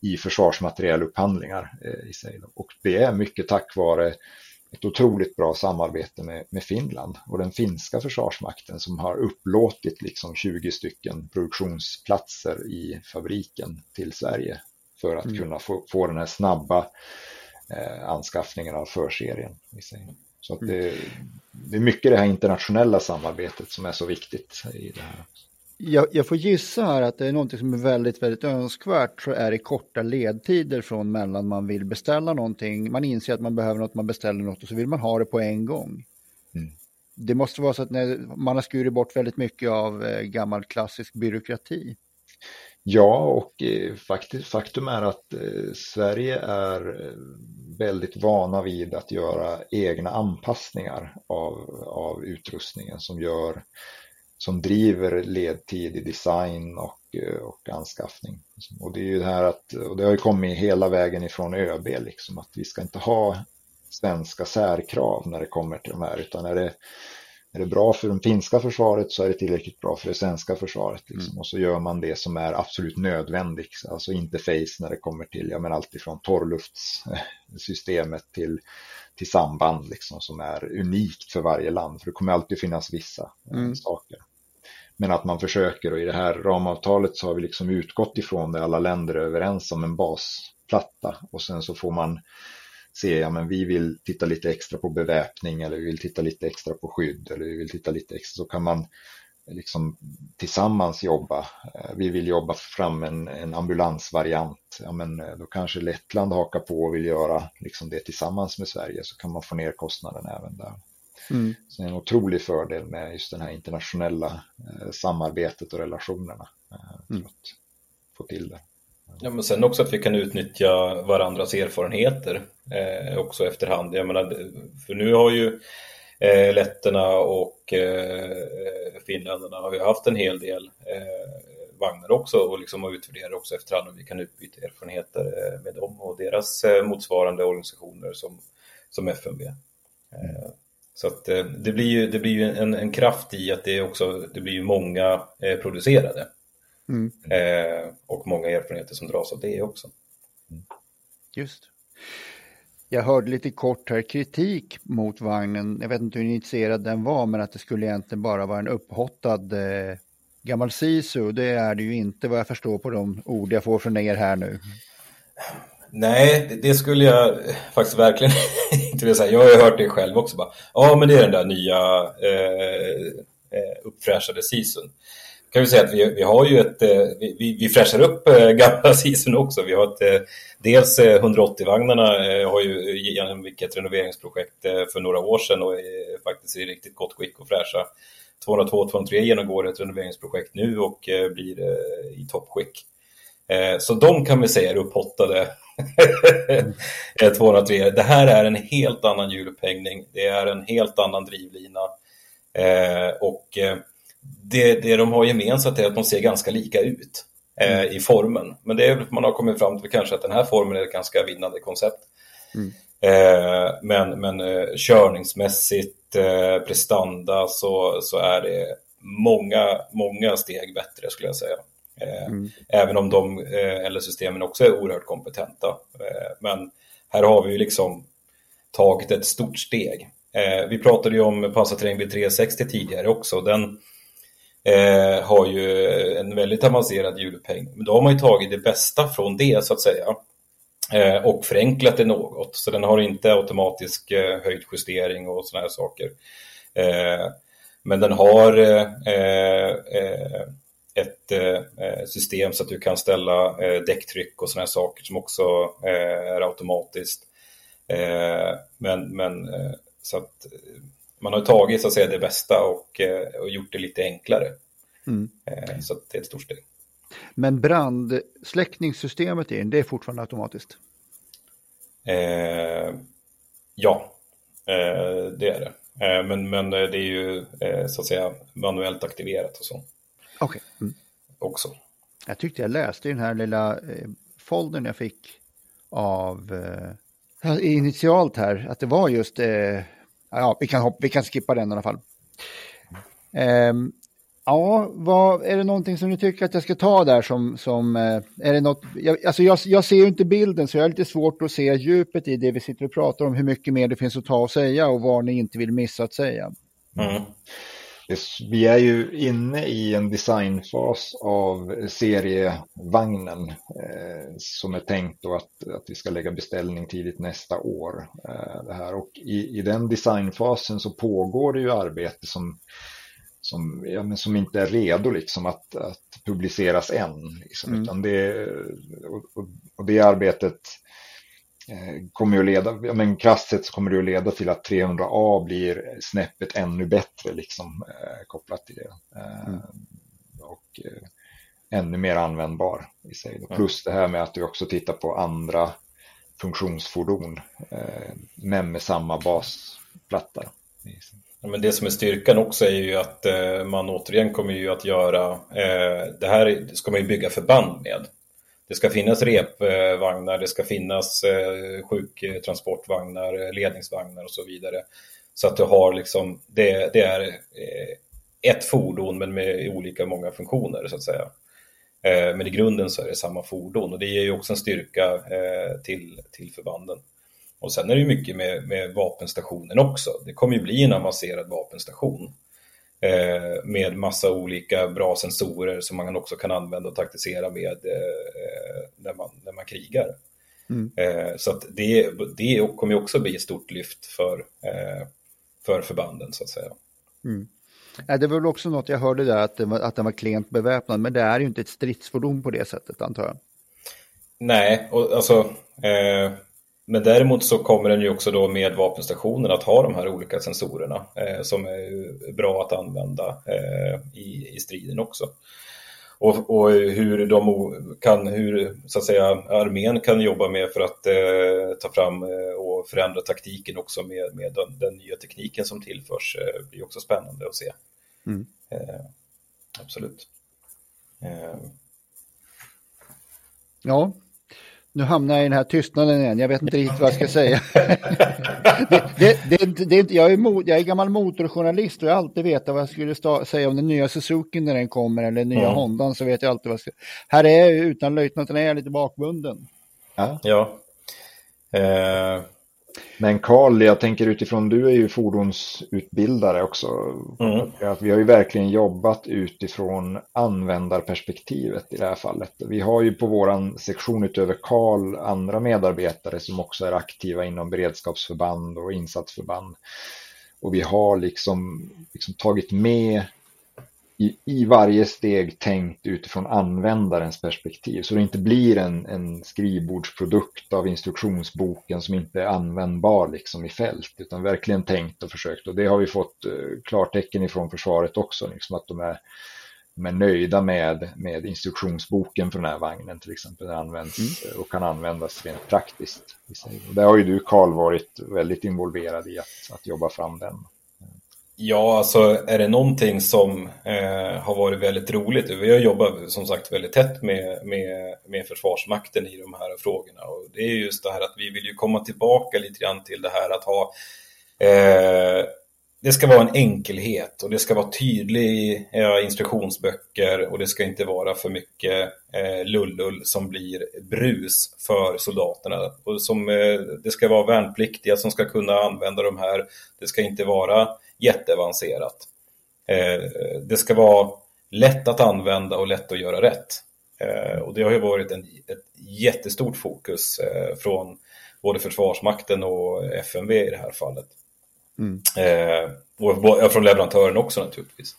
i försvarsmaterielupphandlingar eh, i sig. Och det är mycket tack vare ett otroligt bra samarbete med, med Finland och den finska försvarsmakten som har upplåtit liksom 20 stycken produktionsplatser i fabriken till Sverige för att mm. kunna få, få den här snabba eh, anskaffningen av förserien. Så att det, det, är mycket det här internationella samarbetet som är så viktigt i det här. Jag, jag, får gissa här att det är något som är väldigt, väldigt önskvärt så är det korta ledtider från mellan man vill beställa någonting, man inser att man behöver något, man beställer något och så vill man ha det på en gång. Mm. Det måste vara så att när man har skurit bort väldigt mycket av eh, gammal klassisk byråkrati. Ja, och eh, faktum är att eh, Sverige är väldigt vana vid att göra egna anpassningar av, av utrustningen som gör som driver ledtid i design och, och anskaffning. Och det är ju det här att, och det har ju kommit hela vägen ifrån ÖB liksom, att vi ska inte ha svenska särkrav när det kommer till de här, utan är det, är det bra för det finska försvaret så är det tillräckligt bra för det svenska försvaret. Liksom. Mm. Och så gör man det som är absolut nödvändigt, alltså interface när det kommer till, ja men alltifrån torrluftssystemet till, till samband liksom, som är unikt för varje land, för det kommer alltid finnas vissa mm. saker. Men att man försöker och i det här ramavtalet så har vi liksom utgått ifrån det alla länder är överens om en basplatta och sen så får man se, ja men vi vill titta lite extra på beväpning eller vi vill titta lite extra på skydd eller vi vill titta lite extra så kan man liksom tillsammans jobba. Eh, vi vill jobba fram en, en ambulansvariant. Ja, men eh, då kanske Lettland hakar på och vill göra liksom det tillsammans med Sverige så kan man få ner kostnaden även där. Mm. Så det är en otrolig fördel med just det här internationella eh, samarbetet och relationerna eh, för mm. att få till det. Ja, men sen också att vi kan utnyttja varandras erfarenheter eh, också efterhand. Jag menar, för nu har ju eh, letterna och eh, finländarna har ju haft en hel del eh, vagnar också och liksom utvärderar också efterhand om vi kan utbyta erfarenheter eh, med dem och deras eh, motsvarande organisationer som, som FMV. Eh, så att eh, det blir ju, det blir ju en, en kraft i att det också det blir ju många eh, producerade. Mm. Eh, och många erfarenheter som dras av det också. Just. Jag hörde lite kort här kritik mot vagnen. Jag vet inte hur initierad den var, men att det skulle egentligen bara vara en upphottad eh, gammal sisu. Det är det ju inte vad jag förstår på de ord jag får från er här nu. Nej, det skulle jag faktiskt verkligen inte vilja säga. Jag har ju hört det själv också. Bara, ja, men det är den där nya eh, eh uppfräschade sisun. Kan vi säga att vi, vi har ju ett, eh, vi, vi fräschar upp eh, gamla sisun också. Vi har ett, dels 180-vagnarna har ju genom vilket renoveringsprojekt för några år sedan och är faktiskt i riktigt gott skick och fräscha. 202, 203 genomgår ett renoveringsprojekt nu och blir i toppskick. Så de kan vi säga är upphottade 203. Det här är en helt annan hjulupphängning. Det är en helt annan drivlina. Eh, och eh, det, det de har gemensamt är att de ser ganska lika ut eh, mm. i formen. Men det är, man har kommit fram till kanske att den här formen är ett ganska vinnande koncept. Mm. Eh, men men eh, körningsmässigt, eh, prestanda så, så är det många, många steg bättre skulle jag säga. Eh, mm. Även om de, eh, eller systemen också är oerhört kompetenta. Eh, men här har vi ju liksom tagit ett stort steg. Vi pratade ju om pansarterrängbil 360 tidigare också. Den har ju en väldigt avancerad hjulupphängning. Men då har man ju tagit det bästa från det så att säga och förenklat det något. Så den har inte automatisk höjdjustering och sådana här saker. Men den har ett eh, system så att du kan ställa eh, däcktryck och sådana saker som också eh, är automatiskt. Eh, men men eh, så att eh, man har tagit så att säga det bästa och, och gjort det lite enklare. Mm. så det är ett stort steg. Men brandsläckningssystemet det är fortfarande automatiskt? ja, det är det. men, men det är ju så att säga manuellt aktiverat och så. Okej. Okay. Mm. Också. Jag tyckte jag läste i den här lilla eh, foldern jag fick av eh, initialt här att det var just, eh, ja vi kan, hoppa, vi kan skippa den i alla fall. Eh, ja, vad, är det någonting som ni tycker att jag ska ta där som, som eh, är det något, jag, alltså jag, jag ser ju inte bilden så jag har lite svårt att se djupet i det vi sitter och pratar om, hur mycket mer det finns att ta och säga och vad ni inte vill missa att säga. Mm vi är ju inne i en designfas av serievagnen eh, som är tänkt då att, att vi ska lägga beställning tidigt nästa år. Eh, det här. Och i, i den designfasen så pågår det ju arbete som, som, ja, men som inte är redo liksom att, att publiceras än. Liksom, mm. utan det, och, och det arbetet kommer ju att leda, ja, men krasst sett så kommer det att leda till att 300A blir snäppet ännu bättre liksom eh, kopplat till det. Eh, mm. Och eh, ännu mer användbar i sig. Plus det här med att du också tittar på andra funktionsfordon, eh, men med samma basplatta. Ja, men det som är styrkan också är ju att eh, man återigen kommer ju att göra, eh, det här ska man ju bygga förband med. Det ska finnas repvagnar, det ska finnas eh, sjuktransportvagnar, eh, ledningsvagnar och så vidare. Så att du har liksom, det, det är eh, ett fordon men med olika många funktioner så att säga. Men i grunden så är det samma fordon och det ger ju också en styrka till, till förbanden. Och sen är det ju mycket med, med vapenstationen också. Det kommer ju bli en avancerad vapenstation eh, med massa olika bra sensorer som man också kan använda och taktisera med eh, när, man, när man krigar. Mm. Eh, så att det, det kommer också bli ett stort lyft för, eh, för förbanden så att säga. Mm. Ja, det var väl också något jag hörde där att den, var, att den var klent beväpnad, men det är ju inte ett stridsfordon på det sättet antar jag. Nej, och alltså eh, men däremot så kommer den ju också då med vapenstationen att ha de här olika sensorerna eh, som är bra att använda eh, i, i striden också. Och, och, hur de kan, hur så att säga armén kan jobba med för att eh, ta fram eh, och förändra taktiken också med, med den, den nya tekniken som tillförs eh, blir också spännande att se. Mm. Eh, absolut. Ja, nu hamnar jag i den här tystnaden igen, jag vet inte riktigt vad jag ska säga. det, det, det, jag, är mo, jag är gammal motorjournalist och jag har alltid vetat vad jag skulle sta, säga om den nya Suzuki när den kommer eller den nya mm. Hondan så vet jag alltid vad jag ska Här är jag utan löjtnanten är jag lite bakbunden. Ja. ja. Eh, men Karl, jag tänker utifrån, du är ju fordonsutbildare också. Mm. Att vi har ju verkligen jobbat utifrån användarperspektivet i det här fallet. Vi har ju på våran sektion utöver Karl andra medarbetare som också är aktiva inom beredskapsförband och insatsförband. Och vi har liksom, liksom tagit med i, i varje steg tänkt utifrån användarens perspektiv. Så det inte blir en, en skrivbordsprodukt av instruktionsboken som inte är användbar liksom i fält, utan verkligen tänkt och försökt. Och det har vi fått uh, klartecken ifrån försvaret också, liksom att de är, de är nöjda med, med instruktionsboken för den här vagnen till exempel. Den används mm. Eh, och kan användas rent praktiskt. Och där har ju du Karl varit väldigt involverad i att, att jobba fram den. Ja, alltså är det någonting som eh, har varit väldigt roligt, vi har jobbat som sagt väldigt tätt med, med, med Försvarsmakten i de här frågorna. Och det är just det här att vi vill ju komma tillbaka lite grann till det här att ha eh, det ska vara en enkelhet och det ska vara tydliga instruktionsböcker och det ska inte vara för mycket eh, lullull som blir brus för soldaterna. Och som, eh, det ska vara värnpliktiga som ska kunna använda de här. Det ska inte vara jätteavancerat. Eh, det ska vara lätt att använda och lätt att göra rätt. Eh, och det har ju varit en, ett jättestort fokus eh, från både Försvarsmakten och FMV i det här fallet. Mm. Och från leverantören också naturligtvis.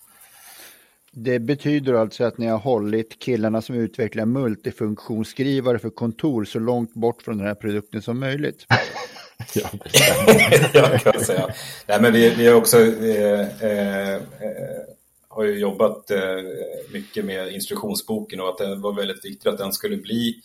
Det betyder alltså att ni har hållit killarna som utvecklar multifunktionsskrivare för kontor så långt bort från den här produkten som möjligt. ja, jag kan säga. Nej, men vi, vi har också eh, eh, har ju jobbat eh, mycket med instruktionsboken och att det var väldigt viktigt att den skulle bli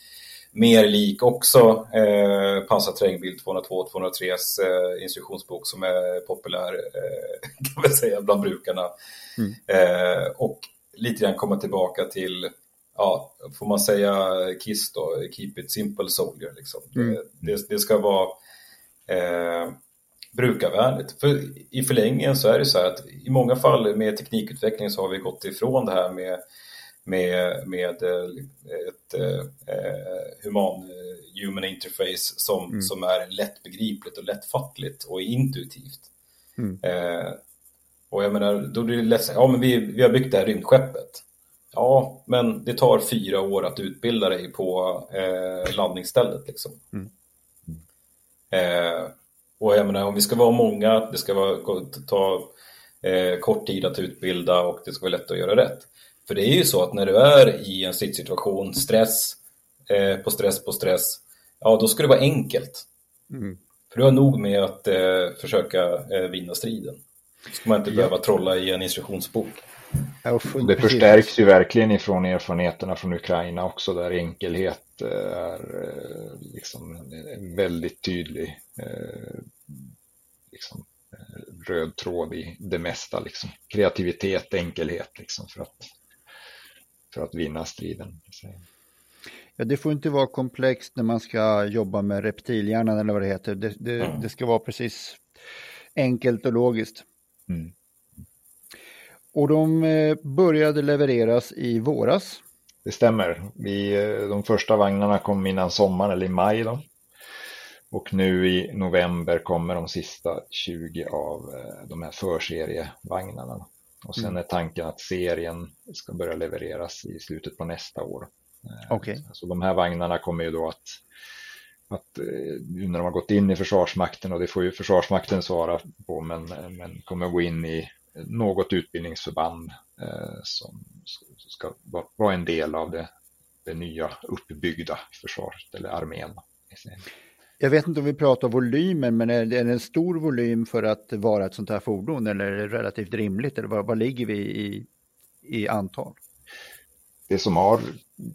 mer lik också eh, pansarterrängbil 202-203s eh, instruktionsbok som är populär eh, kan man säga bland brukarna. Mm. Eh, och lite grann komma tillbaka till, ja, får man säga KISS då, Keep It Simple Soldier. Liksom. Mm. Det, det, det, ska vara eh, brukarvänligt. För i förlängningen så är det så här att i många fall med teknikutveckling så har vi gått ifrån det här med med, med eh, ett eh, human eh, human interface som, mm. som är lättbegripligt och lättfattligt och intuitivt. Mm. Eh, och jag menar, då blir det lätt ja men vi, vi har byggt det här rymdskeppet. Ja, men det tar fyra år att utbilda dig på eh, landningsstället liksom. Mm. Eh, och jag menar, om vi ska vara många, det ska vara, ta eh, kort tid att utbilda och det ska vara lätt att göra rätt. För det är ju så att när du är i en stridssituation, stress eh, på stress på stress, ja då ska det vara enkelt. Mm. För du har nog med att eh, försöka eh, vinna striden. Då ska man inte ja. behöva trolla i en instruktionsbok. Det förstärks ju verkligen ifrån erfarenheterna från Ukraina också där enkelhet är liksom väldigt tydlig liksom, röd tråd i det mesta. Liksom. Kreativitet, enkelhet liksom, för, att, för att vinna striden. Ja, det får inte vara komplext när man ska jobba med reptilhjärnan eller vad det heter. Det, det, mm. det ska vara precis enkelt och logiskt. Mm. Och de eh, började levereras i våras. Det stämmer. Vi, eh, de första vagnarna kom innan sommaren eller i maj. Då. Och nu i november kommer de sista 20 av eh, de här förserievagnarna. Och sen mm. är tanken att serien ska börja levereras i slutet på nästa år. Okay. Så de här vagnarna kommer ju då att, att när de har gått in i Försvarsmakten och det får ju Försvarsmakten svara på men, men kommer gå in i något utbildningsförband eh, som ska vara en del av det, det nya uppbyggda försvaret eller armén. Jag vet inte om vi pratar volymer, men är det en stor volym för att vara ett sånt här fordon eller är det relativt rimligt? Eller vad, vad ligger vi i, i antal? Det som har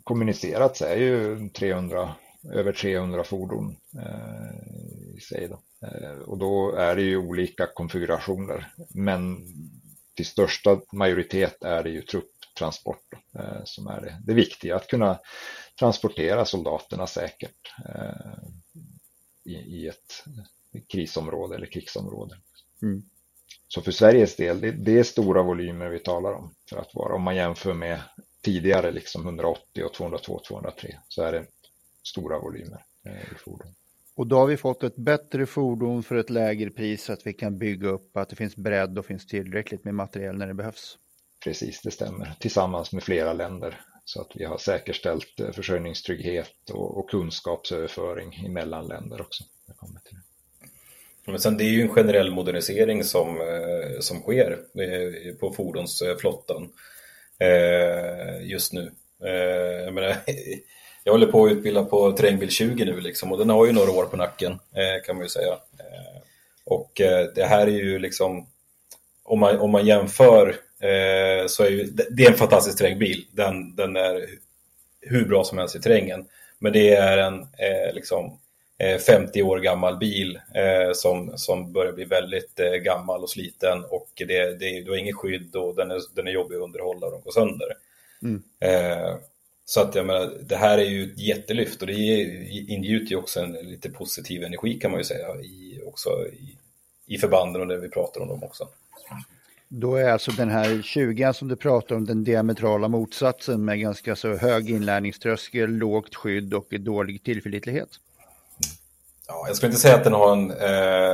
kommunicerats är ju 300, över 300 fordon eh, i sig. Då. Eh, och då är det ju olika konfigurationer. Men till största majoritet är det ju trupptransport eh, som är det, det viktiga. Att kunna transportera soldaterna säkert eh, i, i ett krisområde eller krigsområde. Mm. Så för Sveriges del, det, det, är stora volymer vi talar om. För att vara, om man jämför med tidigare liksom 180 och 202, 203 så är det stora volymer i fordon. Och då har vi fått ett bättre fordon för ett lägre pris så att vi kan bygga upp att det finns bredd och finns tillräckligt med material när det behövs. Precis, det stämmer. Tillsammans med flera länder så att vi har säkerställt eh, försörjningstrygghet och, och kunskapsöverföring mellan länder också. Men sen det är ju en generell modernisering som, eh, som sker eh, på fordonsflottan just nu. Jag menar, jag håller på att utbilda på terrängbil 20 nu liksom och den har ju några år på nacken kan man ju säga. Och det här är ju liksom, om man, om man jämför så är ju, det är en fantastisk terrängbil. Den, den är hur bra som helst i terrängen. Men det är en liksom 50 år gammal bil eh, som, som börjar bli väldigt eh, gammal och sliten och det, det, du har inget skydd och den är, den är jobbig att underhålla och de går sönder. Mm. Eh, så att jag menar, det här är ju ett jättelyft och det ingjuter ju också en lite positiv energi kan man ju säga i, också i, i förbanden och det vi pratar om dem också. Då är alltså den här 20 som du pratar om den diametrala motsatsen med ganska så hög inlärningströskel, lågt skydd och dålig tillförlitlighet. Ja, jag skulle inte säga att den har en eh,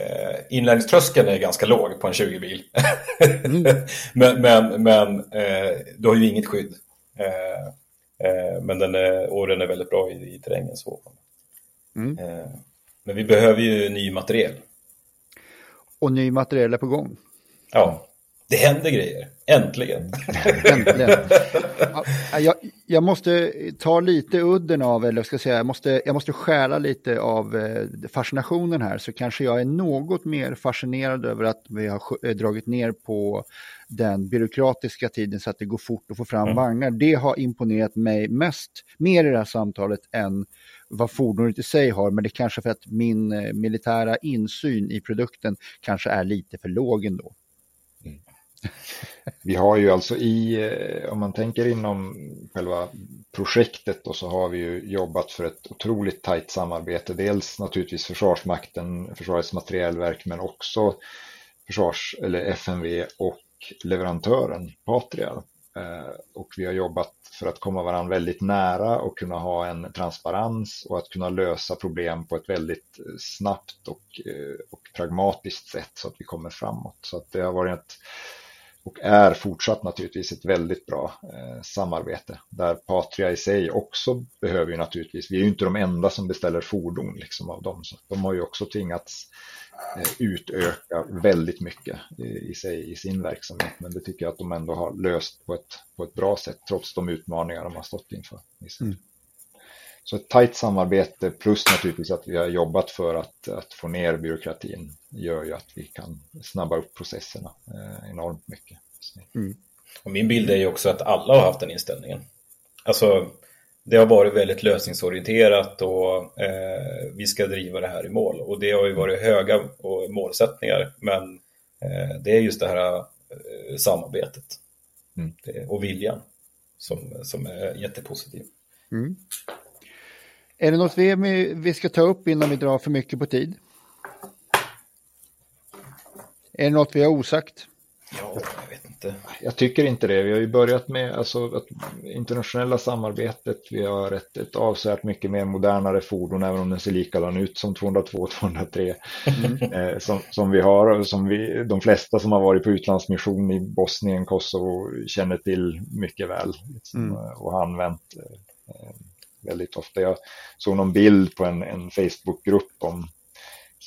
eh, inlärningströskeln är ganska låg på en 20-bil. Mm. men men, men eh, du har ju inget skydd. Eh, eh, men den är, och den är väldigt bra i, i terrängen. Så. Mm. Eh, men vi behöver ju ny materiel. Och ny materiel är på gång. Ja, det händer grejer. Äntligen! Äntligen. Jag, jag, måste ta lite udden av, eller ska jag säga, jag måste, jag måste stjäla lite av fascinationen här. Så kanske jag är något mer fascinerad över att vi har dragit ner på den byråkratiska tiden så att det går fort att få fram mm. vagnar. Det har imponerat mig mest, mer i det här samtalet än vad fordonet i sig har, men det är kanske för att min eh, militära insyn i produkten kanske är lite för låg ändå. Vi har ju alltså i, eh, om man tänker inom själva projektet och så har vi ju jobbat för ett otroligt tajt samarbete. Dels naturligtvis Försvarsmakten, Försvarets materielverk, men också Försvars eller FMV och leverantören Patria. Eh, och vi har jobbat för att komma varandra väldigt nära och kunna ha en transparens och att kunna lösa problem på ett väldigt eh, snabbt och, och pragmatiskt sätt så att vi kommer framåt. Så att det har varit ett, och är fortsatt naturligtvis ett väldigt bra eh, samarbete där Patria i sig också behöver ju naturligtvis, vi är ju inte de enda som beställer fordon liksom av dem, så de har ju också tvingats Eh, utöka väldigt mycket i sig i sin verksamhet. Men det tycker jag att de ändå har löst på ett, på ett bra sätt trots de utmaningar de har stått inför. Mm. Så ett tajt samarbete plus naturligtvis att vi har jobbat för att, att få ner byråkratin gör ju att vi kan snabba upp processerna eh, enormt mycket. Mm. Och min bild är ju också att alla har haft den inställningen. Alltså, det har varit väldigt lösningsorienterat och eh, vi ska driva det här i mål. Och det har ju varit höga målsättningar, men eh, det är just det här eh, samarbetet mm. och viljan som, som är jättepositiv. Mm. Är det något vi, vi ska ta upp innan vi drar för mycket på tid? Är det något vi har osagt? Ja, jag vet inte. Jag tycker inte det. Vi har ju börjat med alltså, att internationella samarbetet. Vi har ett, ett avsevärt mycket mer modernare fordon, även om den ser likadan ut som 202 och 203. Mm. Eh, som, som vi har, som vi, de flesta som har varit på utlandsmission i Bosnien, Kosovo känner till mycket väl liksom, mm. och har använt eh, väldigt ofta. Jag såg någon bild på en, en Facebookgrupp om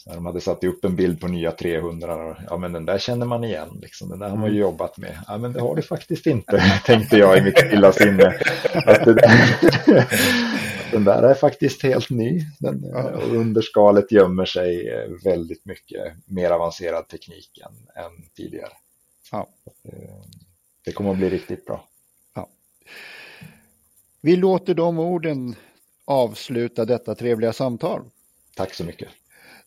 när de hade satt upp en bild på nya 300. Ja, men den där känner man igen. Liksom. Den där har man ju mm. jobbat med. Ja, men det har du faktiskt inte, tänkte jag i mitt lilla sinne. Att där, den där är faktiskt helt ny. Den, och under skalet gömmer sig eh, väldigt mycket mer avancerad teknik än, än tidigare. Ja. Eh, det kommer att bli riktigt bra. Vi låter de orden avsluta detta trevliga samtal. Tack så mycket.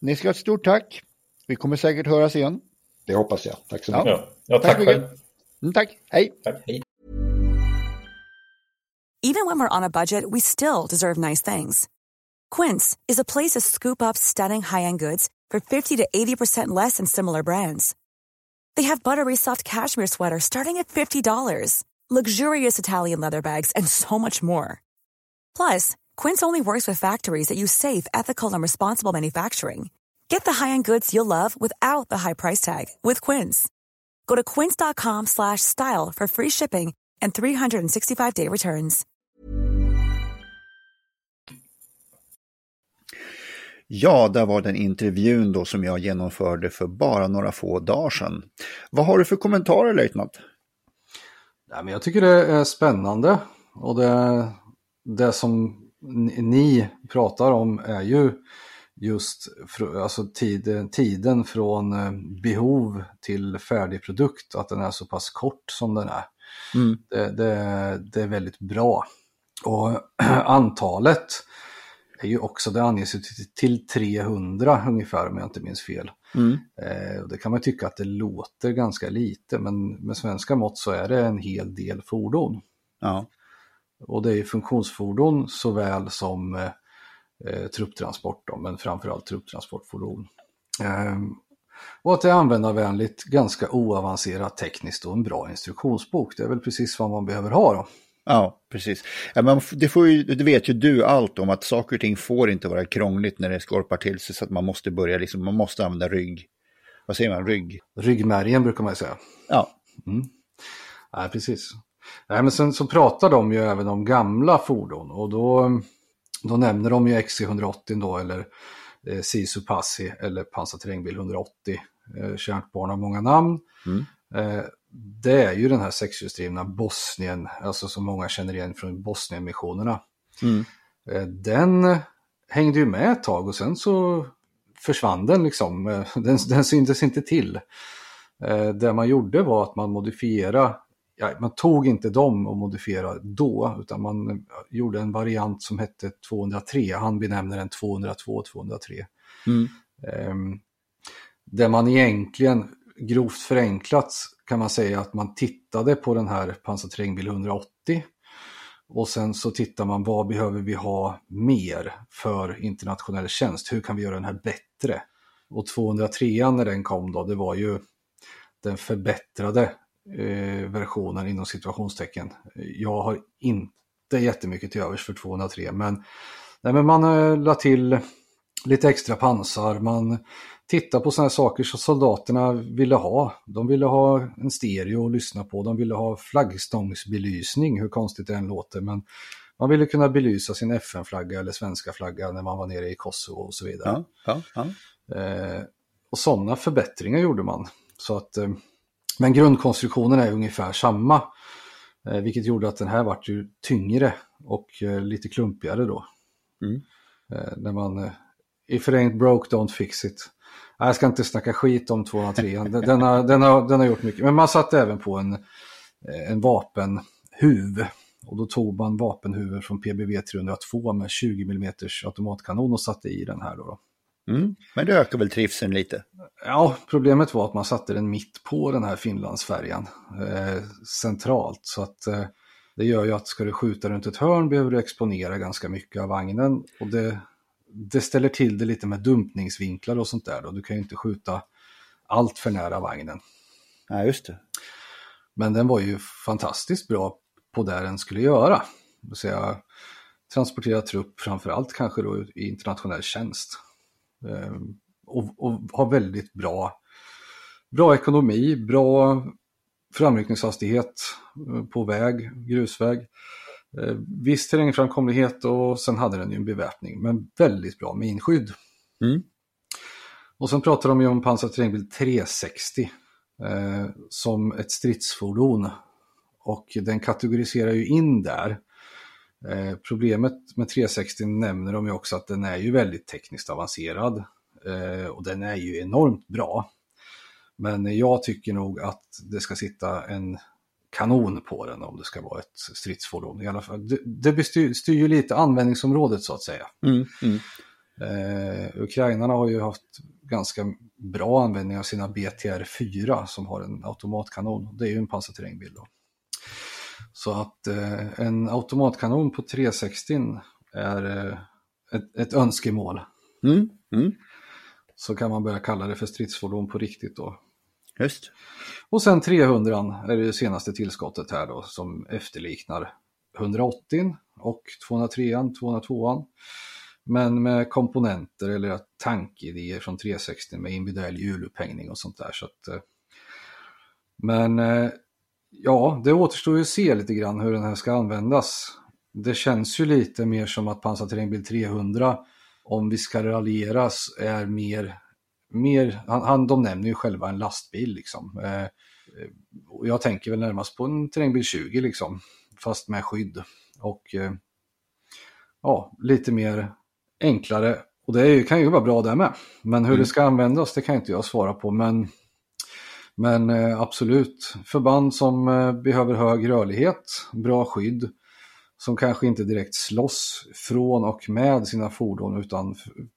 Ni ska ha ett stort tack. Vi kommer säkert höras igen. Det hoppas jag. Tack så mycket. Ja, ja tack, tack själv. Mm, tack. Hej. Tack. Hej. Even when we're on a budget we still deserve nice things. Quince is a place to scoop up stunning high-end goods for 50 to 80% less than similar brands. They have buttery soft cashmere sweaters starting at $50, luxurious Italian leather bags, and so much more. Plus, Quince only works with factories that use safe, ethical, and responsible manufacturing. Get the high-end goods you'll love without the high price tag with Quince. Go to quince.com/style for free shipping and 365-day returns. Ja, där var den intervjun då som jag genomförde för bara några få dagar sedan. Vad har du för kommentarer, löjtnant? Ja, men jag tycker det är spännande och det, det som ni pratar om är ju just alltså tiden, tiden från eh, behov till färdig produkt, att den är så pass kort som den är. Mm. Det, det, det, är väldigt bra. Och antalet är ju också, det anges ju till 300 ungefär om jag inte minns fel. Mm. Eh, det kan man tycka att det låter ganska lite, men med svenska mått så är det en hel del fordon. Ja. Och det är funktionsfordon såväl som eh, eh, trupptransport, då, men framförallt trupptransportfordon. Eh, och att det är användarvänligt, ganska oavancerat tekniskt och en bra instruktionsbok. Det är väl precis vad man behöver ha då. Ja, precis. Men det, får ju, det vet ju du allt om att saker och ting får inte vara krångligt när det skorpar till sig så att man måste börja, liksom, man måste använda rygg. Vad säger man, rygg? Ryggmärgen brukar man säga. Ja. Mm. Ja, precis. Nej, men sen så pratar de ju även om gamla fordon och då, då nämner de ju XC180 då eller eh, Sisu Passi eller pansarterrängbil 180. Eh, kärt barn har många namn. Mm. Eh, det är ju den här sexhjulsdrivna Bosnien, alltså som många känner igen från Bosnienmissionerna. Mm. Eh, den hängde ju med ett tag och sen så försvann den liksom. Eh, den, den syntes inte till. Eh, det man gjorde var att man modifierade ja, man tog inte dem och modifierade då, utan man gjorde en variant som hette 203. Han benämner den 202 203. Mm. Um, där man egentligen, grovt förenklat, kan man säga att man tittade på den här pansarterrängbil 180 och sen så tittar man vad behöver vi ha mer för internationell tjänst? Hur kan vi göra den här bättre? Och 203 när den kom då, det var ju den förbättrade eh, versionen inom situationstecken. Jag har inte jättemycket till övers för 203 men, nej, men man eh, la till lite extra pansar, man tittar på sådana saker som soldaterna ville ha. De ville ha en stereo att lyssna på, de ville ha flaggstångsbelysning, hur konstigt det än låter. Men man ville kunna belysa sin FN-flagga eller svenska flagga när man var nere i Kosovo och så vidare. Ja, ja, ja. Eh, och sådana förbättringar gjorde man. Så att eh, men grundkonstruktionen är ungefär samma. Eh, vilket gjorde att den här vart ju tyngre och lite klumpigare då. Mm. När man, if it ain't broke don't fix it. Jag ska inte snacka skit om 203. Den, den, har, den, har, den har gjort mycket. Men man satte även på en, en vapenhuv. Och då tog man vapenhuvud från PBV 302 med 20 mm automatkanon och satte i den här. Då. Mm. Men det ökar väl trivseln lite? Ja, problemet var att man satte den mitt på den här Finlandsfärjan. Eh, centralt. Så att eh, det gör ju att ska du skjuta runt ett hörn behöver du exponera ganska mycket av vagnen. Och det, det ställer till det lite med dumpningsvinklar och sånt där. Då. Du kan ju inte skjuta allt för nära vagnen. Ja, just det. Men den var ju fantastiskt bra på det den skulle göra. Det vill säga transportera trupp, framförallt kanske då i internationell tjänst. Ehm, och, och har väldigt bra, bra ekonomi, bra framryckningshastighet eh, på väg, grusväg. Eh, viss terrängframkomlighet och sen hade den ju en beväpning, men väldigt bra minskydd. Mm. Och sen pratar de ju om pansarterrängbil 360 eh, som ett stridsfordon. Och den kategoriserar ju in där. Eh, problemet med 360 nämner de ju också att den är ju väldigt tekniskt avancerad. Eh, och den är ju enormt bra. Men jag tycker nog att det ska sitta en kanon på den om det ska vara ett stridsfordon. I alla fall. Det, det bestyr, styr ju lite användningsområdet så att säga. Mm, mm. Eh, Ukrainarna har ju haft ganska bra användning av sina BTR 4 som har en automatkanon. Det är ju en pansarterrängbil då. Så att eh, en automatkanon på 360 är eh, ett, ett, önskemål. Mm, mm. Så kan man börja kalla det för stridsfordon på riktigt då. Just. Och sen 300 är det senaste tillskottet här då som efterliknar 180 och 203, 202. Men med komponenter eller tankidéer från 360 med individuell hjulupphängning och sånt där. Så att, eh, men eh, ja, det återstår ju att se lite grann hur den här ska användas. Det känns ju lite mer som att pansarterrängbil 300, om vi ska raljeras, är mer mer, han, han, de nämner ju själva en lastbil liksom. Eh, jag tänker väl närmast på en terrängbil 20 liksom, fast med skydd. Och eh, ja, lite mer enklare. Och det är, kan ju vara bra det med. Men hur mm. det ska användas, det kan inte jag svara på. Men, men eh, absolut, förband som eh, behöver hög rörlighet, bra skydd, som kanske inte direkt slåss från och med sina fordon utan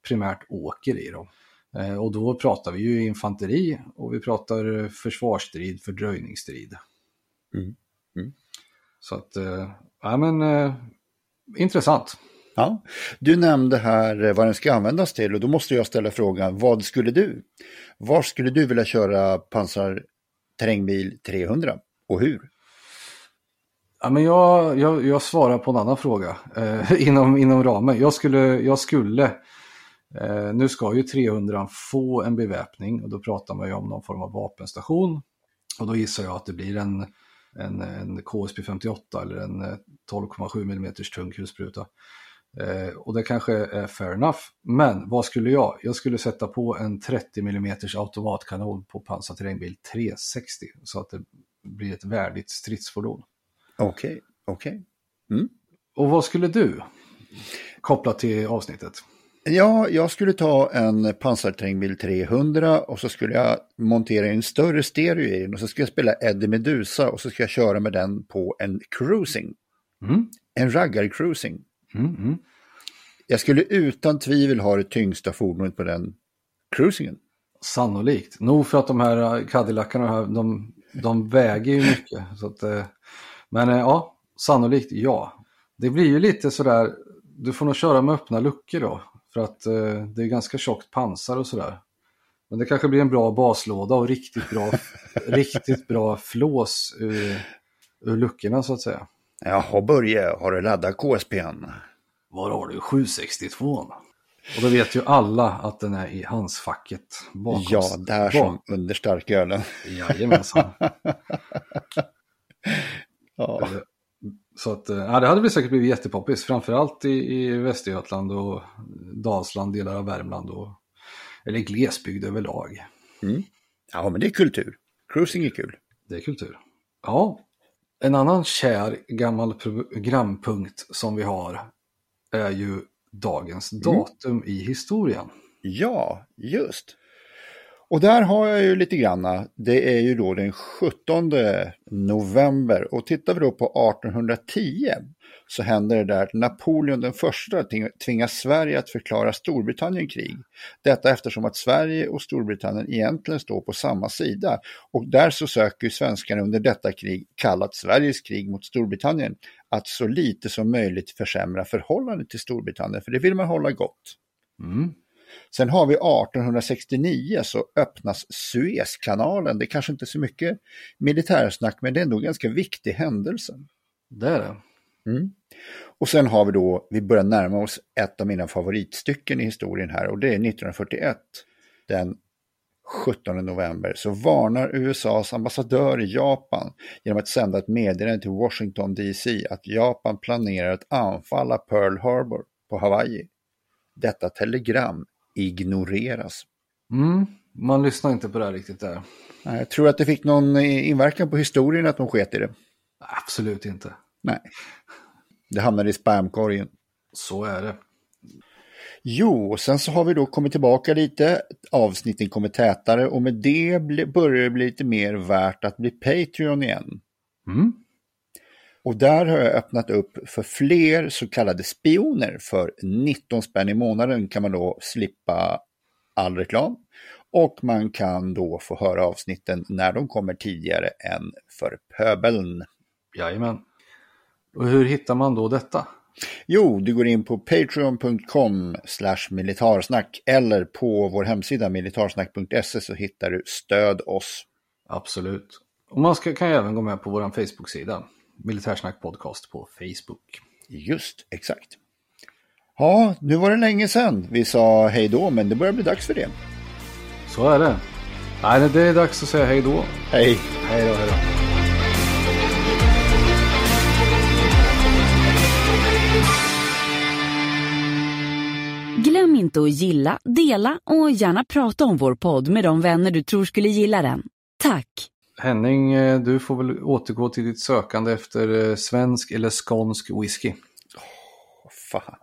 primärt åker i dem. Eh, och då pratar vi ju infanteri och vi pratar försvarsstrid, fördröjningsstrid. Mm. Mm. Så att, eh, ja men eh, intressant. Ja, du nämnde här vad den ska användas till och då måste jag ställa frågan, vad skulle du? Var skulle du vilja köra pansarterrängbil 300 och hur? Ja, men jag, jag, jag svarar på en annan fråga eh, inom, inom ramen. Jag skulle, jag skulle Eh, nu ska ju 300 få en beväpning och då pratar man ju om någon form av vapenstation. Och då gissar jag att det blir en, en, en KSP 58 eller en 12,7 mm tung kulspruta. Eh, och det kanske är fair enough. Men vad skulle jag? Jag skulle sätta på en 30 mm automatkanon på pansarterrängbil 360 så att det blir ett värdigt stridsfordon. Okej, okay, okej. Okay. Mm. Och vad skulle du koppla till avsnittet? Ja, jag skulle ta en pansarterrängbil 300 och så skulle jag montera en större stereo i den och så skulle jag spela Eddie Medusa och så ska jag köra med den på en cruising. Mm. En raggar-cruising. Mm, mm. Jag skulle utan tvivel ha det tyngsta fordonet på den cruisingen. Sannolikt. Nog för att de här Cadillacarna, de, de väger ju mycket. Så att, eh, men eh, ja, sannolikt ja. Det blir ju lite sådär, du får nog köra med öppna luckor då. För att eh, det är ganska tjockt pansar och sådär. Men det kanske blir en bra baslåda och riktigt bra, riktigt bra flås ur, ur luckorna så att säga. Jaha Börje, har du laddat KSPn? Var har du 762? Och då vet ju alla att den är i handskfacket. Bakom, ja, där som bak. under starkölen. Jajamensan. ja. Så att, eh, ja, det hade säkert blivit jättepoppis, framförallt i, i Västergötland och Dalsland, delar av Värmland och eller glesbygd överlag. Mm. Ja, men det är kultur. Cruising är kul. Det är kultur. Ja, en annan kär gammal programpunkt som vi har är ju dagens mm. datum i historien. Ja, just. Och där har jag ju lite granna, det är ju då den 17 november och tittar vi då på 1810 så händer det där att Napoleon den första tvingas Sverige att förklara Storbritannien krig. Detta eftersom att Sverige och Storbritannien egentligen står på samma sida och där så söker svenskarna under detta krig, kallat Sveriges krig mot Storbritannien, att så lite som möjligt försämra förhållandet till Storbritannien, för det vill man hålla gott. Mm. Sen har vi 1869 så öppnas Suezkanalen. Det är kanske inte så mycket militärsnack men det är ändå en ganska viktig händelse. Det är det. Mm. Och sen har vi då, vi börjar närma oss ett av mina favoritstycken i historien här och det är 1941. Den 17 november så varnar USAs ambassadör i Japan genom att sända ett meddelande till Washington DC att Japan planerar att anfalla Pearl Harbor på Hawaii. Detta telegram ignoreras. Mm, man lyssnar inte på det här riktigt där. Jag tror att det fick någon inverkan på historien att de sket i det. Absolut inte. Nej. Det hamnade i spamkorgen. Så är det. Jo, sen så har vi då kommit tillbaka lite, avsnitten kommer tätare och med det börjar det bli lite mer värt att bli Patreon igen. Mm. Och där har jag öppnat upp för fler så kallade spioner. För 19 spänn i månaden kan man då slippa all reklam. Och man kan då få höra avsnitten när de kommer tidigare än för pöbeln. Jajamän. Och hur hittar man då detta? Jo, du går in på patreon.com militarsnack eller på vår hemsida militarsnack.se så hittar du Stöd oss. Absolut. Och man ska, kan även gå med på vår Facebook-sida. Militärsnack podcast på Facebook. Just, exakt. Ja, nu var det länge sedan vi sa hej då, men det börjar bli dags för det. Så är det. Nej, det är dags att säga hej då. Hej. Hej då, hej då. Glöm inte att gilla, dela och gärna prata om vår podd med de vänner du tror skulle gilla den. Tack! Henning, eh, du får väl återgå till ditt sökande efter eh, svensk eller skånsk whisky. Oh, fan.